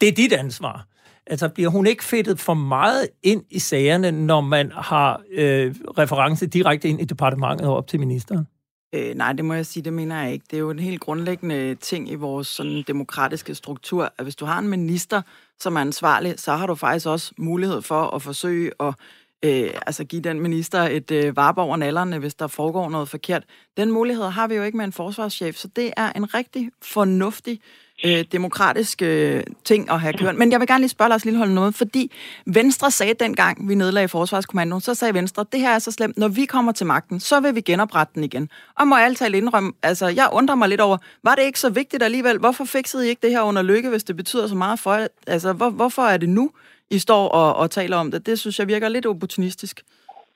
det er dit ansvar. Altså bliver hun ikke fedtet for meget ind i sagerne, når man har øh, reference direkte ind i departementet og op til ministeren? Øh, nej, det må jeg sige, det mener jeg ikke. Det er jo en helt grundlæggende ting i vores sådan, demokratiske struktur, at hvis du har en minister, som er ansvarlig, så har du faktisk også mulighed for at forsøge at øh, altså give den minister et øh, varp over nallerne, hvis der foregår noget forkert. Den mulighed har vi jo ikke med en forsvarschef, så det er en rigtig fornuftig øh, demokratisk øh, ting at have kørt. Men jeg vil gerne lige spørge Lars Lillehold noget, fordi Venstre sagde dengang, vi nedlagde Forsvarskommandoen, så sagde Venstre, det her er så slemt, når vi kommer til magten, så vil vi genoprette den igen. Og må jeg tale indrømme, altså jeg undrer mig lidt over, var det ikke så vigtigt alligevel? Hvorfor fiksede I ikke det her under lykke, hvis det betyder så meget for Altså hvor, hvorfor er det nu, I står og, og taler om det? Det synes jeg virker lidt opportunistisk.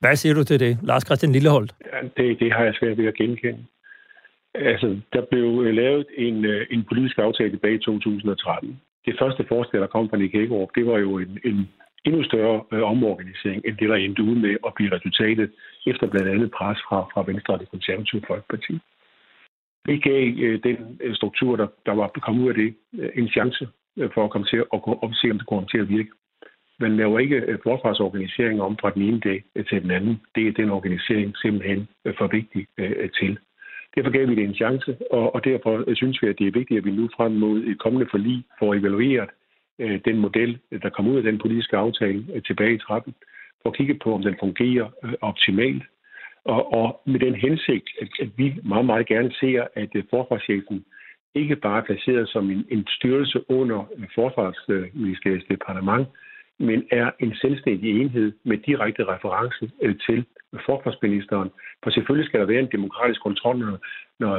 Hvad siger du til det, Lars Christian Lilleholdt? Ja, det, det har jeg svært ved at genkende. Altså, der blev øh, lavet en, øh, en politisk aftale tilbage i 2013. Det første forslag, der kom fra Nick Hagerup, det var jo en, en endnu større øh, omorganisering, end det, der endte ud med at blive resultatet efter blandt andet pres fra, fra Venstre og det konservative Folkeparti. Det gav øh, den øh, struktur, der, der var kommet ud af det, øh, en chance øh, for at komme til at, at, og se, om det kommer til at virke. Man laver ikke øh, forsvarsorganisering om fra den ene dag øh, til den anden. Det er den organisering simpelthen for vigtig øh, til. Derfor gav vi det en chance, og, og derfor øh, synes vi, at det er vigtigt, at vi nu frem mod et kommende forlig får evalueret øh, den model, der kom ud af den politiske aftale øh, tilbage i 13, for at kigge på, om den fungerer øh, optimalt. Og, og med den hensigt, at, at vi meget, meget gerne ser, at øh, forsvarschefen ikke bare er placeret som en, en styrelse under øh, Forsvarsministeriets departement, men er en selvstændig enhed med direkte reference øh, til forsvarsministeren. For selvfølgelig skal der være en demokratisk kontrol, når, når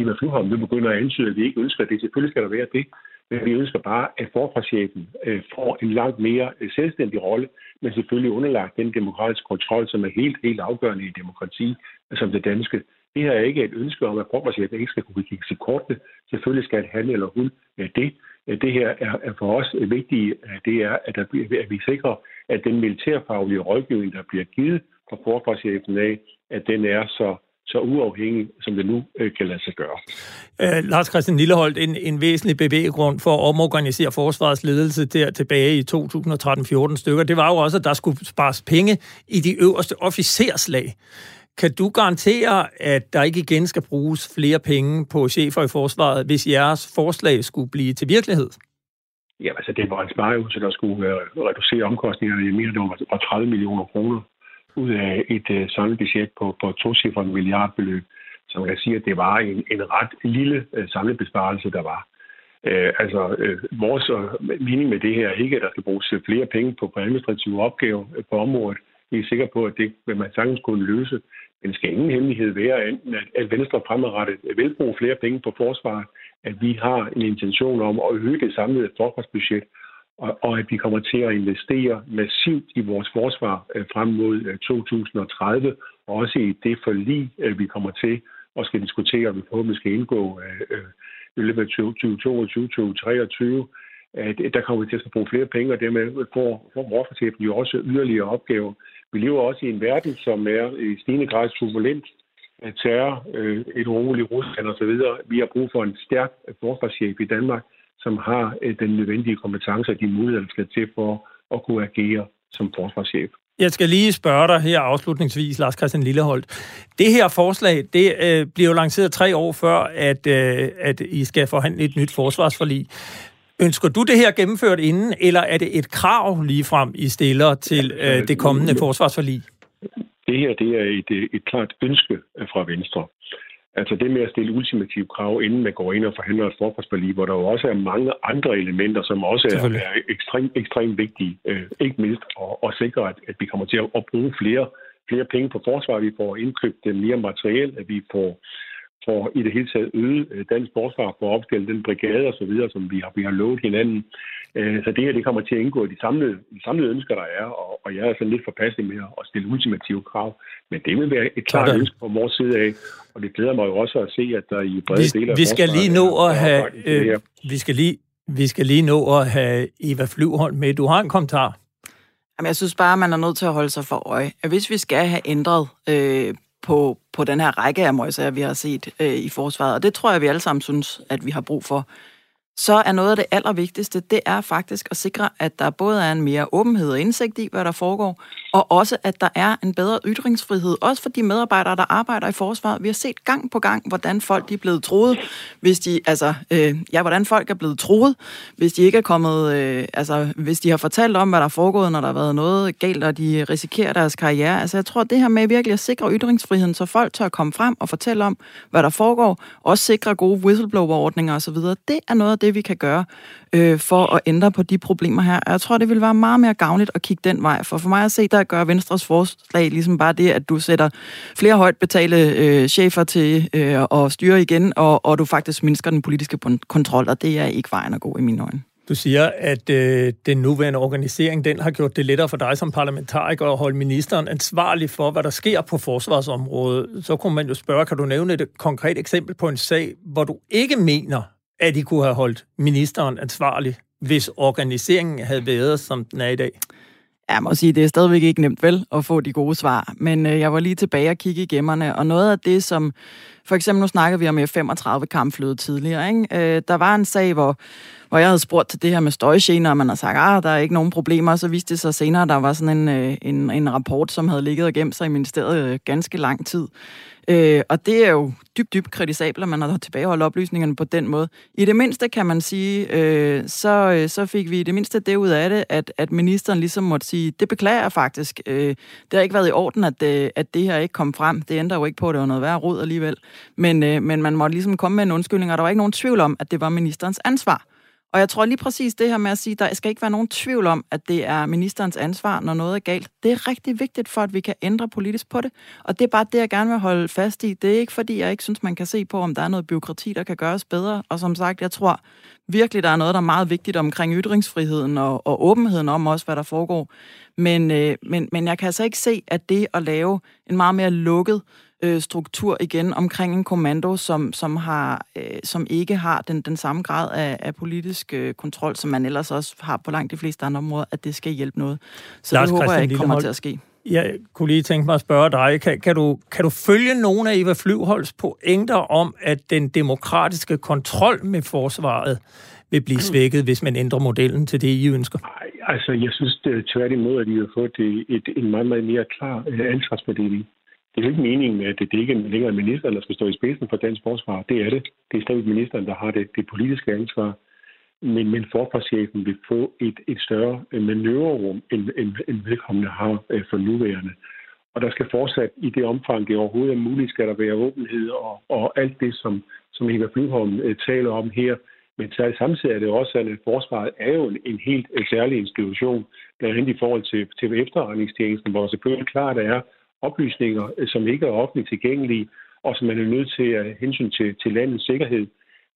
Eva Flyholm nu begynder at antyde, at vi ikke ønsker det. Selvfølgelig skal der være det. Men vi ønsker bare, at forsvarschefen øh, får en langt mere øh, selvstændig rolle, men selvfølgelig underlagt den demokratiske kontrol, som er helt, helt afgørende i demokrati, øh, som det danske. Det her er ikke et ønske om, at forsvarschefen ikke skal kunne kigge sig kortene. Selvfølgelig skal han eller hun det. Det her er for os vigtigt, det er, at, der, at vi sikrer, at den militærfaglige rådgivning, der bliver givet fra forsvarschefen af, at den er så så uafhængig, som det nu øh, kan lade sig gøre. Uh, Lars Christian Lilleholdt, en, en væsentlig bevæggrund for at omorganisere forsvarets ledelse der tilbage i 2013-14 stykker, det var jo også, at der skulle spares penge i de øverste officerslag. Kan du garantere, at der ikke igen skal bruges flere penge på chefer i forsvaret, hvis jeres forslag skulle blive til virkelighed? Ja, altså det var en spareøvelse, der skulle uh, reducere omkostningerne. Jeg mener, det var 30 millioner kroner ud af et øh, sådan budget på, på to cifre milliardbeløb. Så man kan sige, at det var en, en ret lille øh, samlet besparelse, der var. Øh, altså, øh, vores øh, mening med det her er ikke, at der skal bruges øh, flere penge på, på administrative opgaver øh, på området. Vi er sikre på, at det vil man sagtens kunne løse. Men det skal ingen hemmelighed være, enten at, at Venstre fremadrettet vil bruge flere penge på forsvaret, at vi har en intention om at øge det samlede forsvarsbudget, og, og at vi kommer til at investere massivt i vores forsvar øh, frem mod øh, 2030, og også i det forlig, øh, vi kommer til og skal diskutere, og vi forhåbentlig skal indgå øh, øh i løbet af 2022-2023, at øh, der kommer vi til at bruge flere penge, og dermed får, får forsvarschefen jo også yderligere opgaver. Vi lever også i en verden, som er i stigende grad turbulent terror, øh, et uroligt Rusland osv. Vi har brug for en stærk forsvarschef i Danmark, som har øh, den nødvendige kompetence og de muligheder, der skal til for at kunne agere som forsvarschef. Jeg skal lige spørge dig her afslutningsvis, Lars Christian Lilleholdt. Det her forslag, det øh, bliver jo lanceret tre år før, at, øh, at I skal forhandle et nyt forsvarsforlig. Ønsker du det her gennemført inden, eller er det et krav ligefrem, I stiller til øh, det kommende forsvarsforlig? Det her det er et, et klart ønske fra Venstre. Altså det med at stille ultimative krav, inden man går ind og forhandler et forsvarsforlig, hvor der jo også er mange andre elementer, som også er, er ekstremt ekstrem vigtige. Øh, ikke mindst at, at sikre, at, at vi kommer til at, at bruge flere, flere penge på forsvar, vi får indkøbt mere materiel, at vi får for i det hele taget øget øh, dansk forsvar for at opstille den brigade og så videre, som vi har, vi har lovet hinanden. Øh, så det her, det kommer til at indgå i de samlede, de samlede ønsker, der er, og, og jeg er sådan lidt forpasselig med at stille ultimative krav. Men det vil være et klart ønske fra vores side af, og det glæder mig jo også at se, at der i brede vi, dele af vi skal lige nå at have, øh, vi skal lige vi skal lige nå at have Eva Flyvholm med. Du har en kommentar. Jamen, jeg synes bare, at man er nødt til at holde sig for øje, at hvis vi skal have ændret øh, på, på den her række af møgsager, vi har set øh, i forsvaret. Og det tror jeg, vi alle sammen synes, at vi har brug for så er noget af det allervigtigste, det er faktisk at sikre, at der både er en mere åbenhed og indsigt i, hvad der foregår, og også, at der er en bedre ytringsfrihed, også for de medarbejdere, der arbejder i forsvaret. Vi har set gang på gang, hvordan folk de er blevet troet, hvis de, altså, øh, ja, hvordan folk er blevet troet, hvis de ikke er kommet, øh, altså, hvis de har fortalt om, hvad der er foregået, når der har været noget galt, og de risikerer deres karriere. Altså, jeg tror, det her med virkelig at sikre ytringsfriheden, så folk tør komme frem og fortælle om, hvad der foregår, også sikre gode whistleblower-ordninger osv., det er noget af det, vi kan gøre øh, for at ændre på de problemer her. Jeg tror, det vil være meget mere gavnligt at kigge den vej, for for mig at se, der gør Venstres forslag ligesom bare det, at du sætter flere højt betalte øh, chefer til øh, at styre igen, og, og du faktisk mindsker den politiske kontrol, og det er ikke vejen at gå i mine øjne. Du siger, at øh, den nuværende organisering, den har gjort det lettere for dig som parlamentariker at holde ministeren ansvarlig for, hvad der sker på forsvarsområdet. Så kunne man jo spørge, kan du nævne et konkret eksempel på en sag, hvor du ikke mener, at I kunne have holdt ministeren ansvarlig, hvis organiseringen havde været, som den er i dag? Jeg må sige, det er stadigvæk ikke nemt vel at få de gode svar, men øh, jeg var lige tilbage og kigge i gemmerne, og noget af det, som for eksempel nu snakkede vi om øh, F-35 kampflyet tidligere, ikke? Øh, der var en sag, hvor, hvor jeg havde spurgt til det her med støjgener, og man har sagt, at ah, der er ikke nogen problemer, så viste det sig senere, at der var sådan en, øh, en, en rapport, som havde ligget og gemt sig i ministeriet øh, ganske lang tid, Øh, og det er jo dybt, dybt kritisabelt, at man har tilbageholdt oplysningerne på den måde. I det mindste kan man sige, øh, så, øh, så fik vi i det mindste det ud af det, at, at ministeren ligesom måtte sige, det beklager jeg faktisk. Øh, det har ikke været i orden, at, øh, at det her ikke kom frem. Det ændrer jo ikke på, at det var noget værre råd alligevel. Men, øh, men man måtte ligesom komme med en undskyldning, og der var ikke nogen tvivl om, at det var ministerens ansvar. Og jeg tror lige præcis det her med at sige, der skal ikke være nogen tvivl om, at det er ministerens ansvar, når noget er galt. Det er rigtig vigtigt for, at vi kan ændre politisk på det. Og det er bare det, jeg gerne vil holde fast i. Det er ikke, fordi jeg ikke synes, man kan se på, om der er noget byråkrati, der kan gøres bedre. Og som sagt, jeg tror virkelig, der er noget, der er meget vigtigt omkring ytringsfriheden og, og åbenheden om også, hvad der foregår. Men, øh, men, men jeg kan altså ikke se, at det at lave en meget mere lukket øh, struktur igen omkring en kommando, som, som, har, øh, som ikke har den, den samme grad af, af politisk øh, kontrol, som man ellers også har på langt de fleste andre områder, at det skal hjælpe noget. Så Lars det håber jeg ikke kommer til at ske. Jeg kunne lige tænke mig at spørge dig, kan, kan, du, kan du følge nogle af Eva Flyvholds pointer om, at den demokratiske kontrol med forsvaret vil blive svækket, hvis man ændrer modellen til det, I ønsker? Nej, altså jeg synes det er tværtimod, at I har fået et, et, en meget, meget mere klar øh, ansvarsfordeling. Det er jo ikke meningen, at det ikke er ministeren, der skal stå i spidsen for dansk forsvar. Det er det. Det er stadig ministeren, der har det, det politiske ansvar. Men, men forsvarschefen vil få et, et større øh, manøvrerum, end, end, end vedkommende har øh, for nuværende. Og der skal fortsat, i det omfang det overhovedet er muligt, skal der være åbenhed og, og alt det, som, som Eva Flyvholm øh, taler om her. Men samtidig er det også sådan, at forsvaret er jo en, en helt særlig institution, blandt andet i forhold til, til efterretningstjenesten, hvor selvfølgelig klart er oplysninger, øh, som ikke er offentligt tilgængelige, og som man er nødt til at hensyn til, til landets sikkerhed.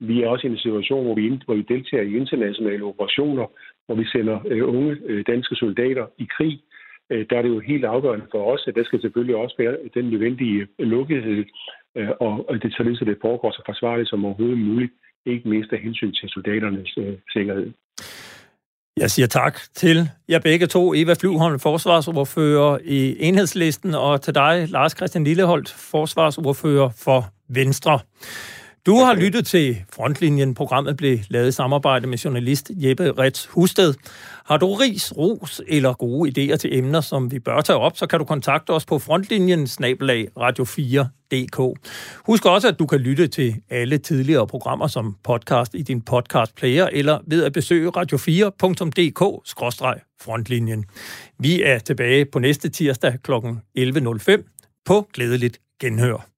Vi er også i en situation, hvor vi, hvor vi deltager i internationale operationer, hvor vi sender øh, unge øh, danske soldater i krig. Øh, der er det jo helt afgørende for os, at der skal selvfølgelig også være den nødvendige lukkethed, øh, og, og det således, at det foregår så forsvarligt som overhovedet muligt, ikke mindst af hensyn til soldaternes øh, sikkerhed. Jeg siger tak til jer begge to, Eva Flyvholm, forsvarsordfører i Enhedslisten, og til dig, Lars Christian Lilleholdt, forsvarsordfører for Venstre. Du har lyttet til Frontlinjen. Programmet blev lavet i samarbejde med journalist Jeppe Rets Husted. Har du ris, ros eller gode idéer til emner, som vi bør tage op, så kan du kontakte os på frontlinjen snabelag radio4.dk. Husk også, at du kan lytte til alle tidligere programmer som podcast i din podcast-player eller ved at besøge radio4.dk-frontlinjen. Vi er tilbage på næste tirsdag kl. 11.05 på Glædeligt Genhør.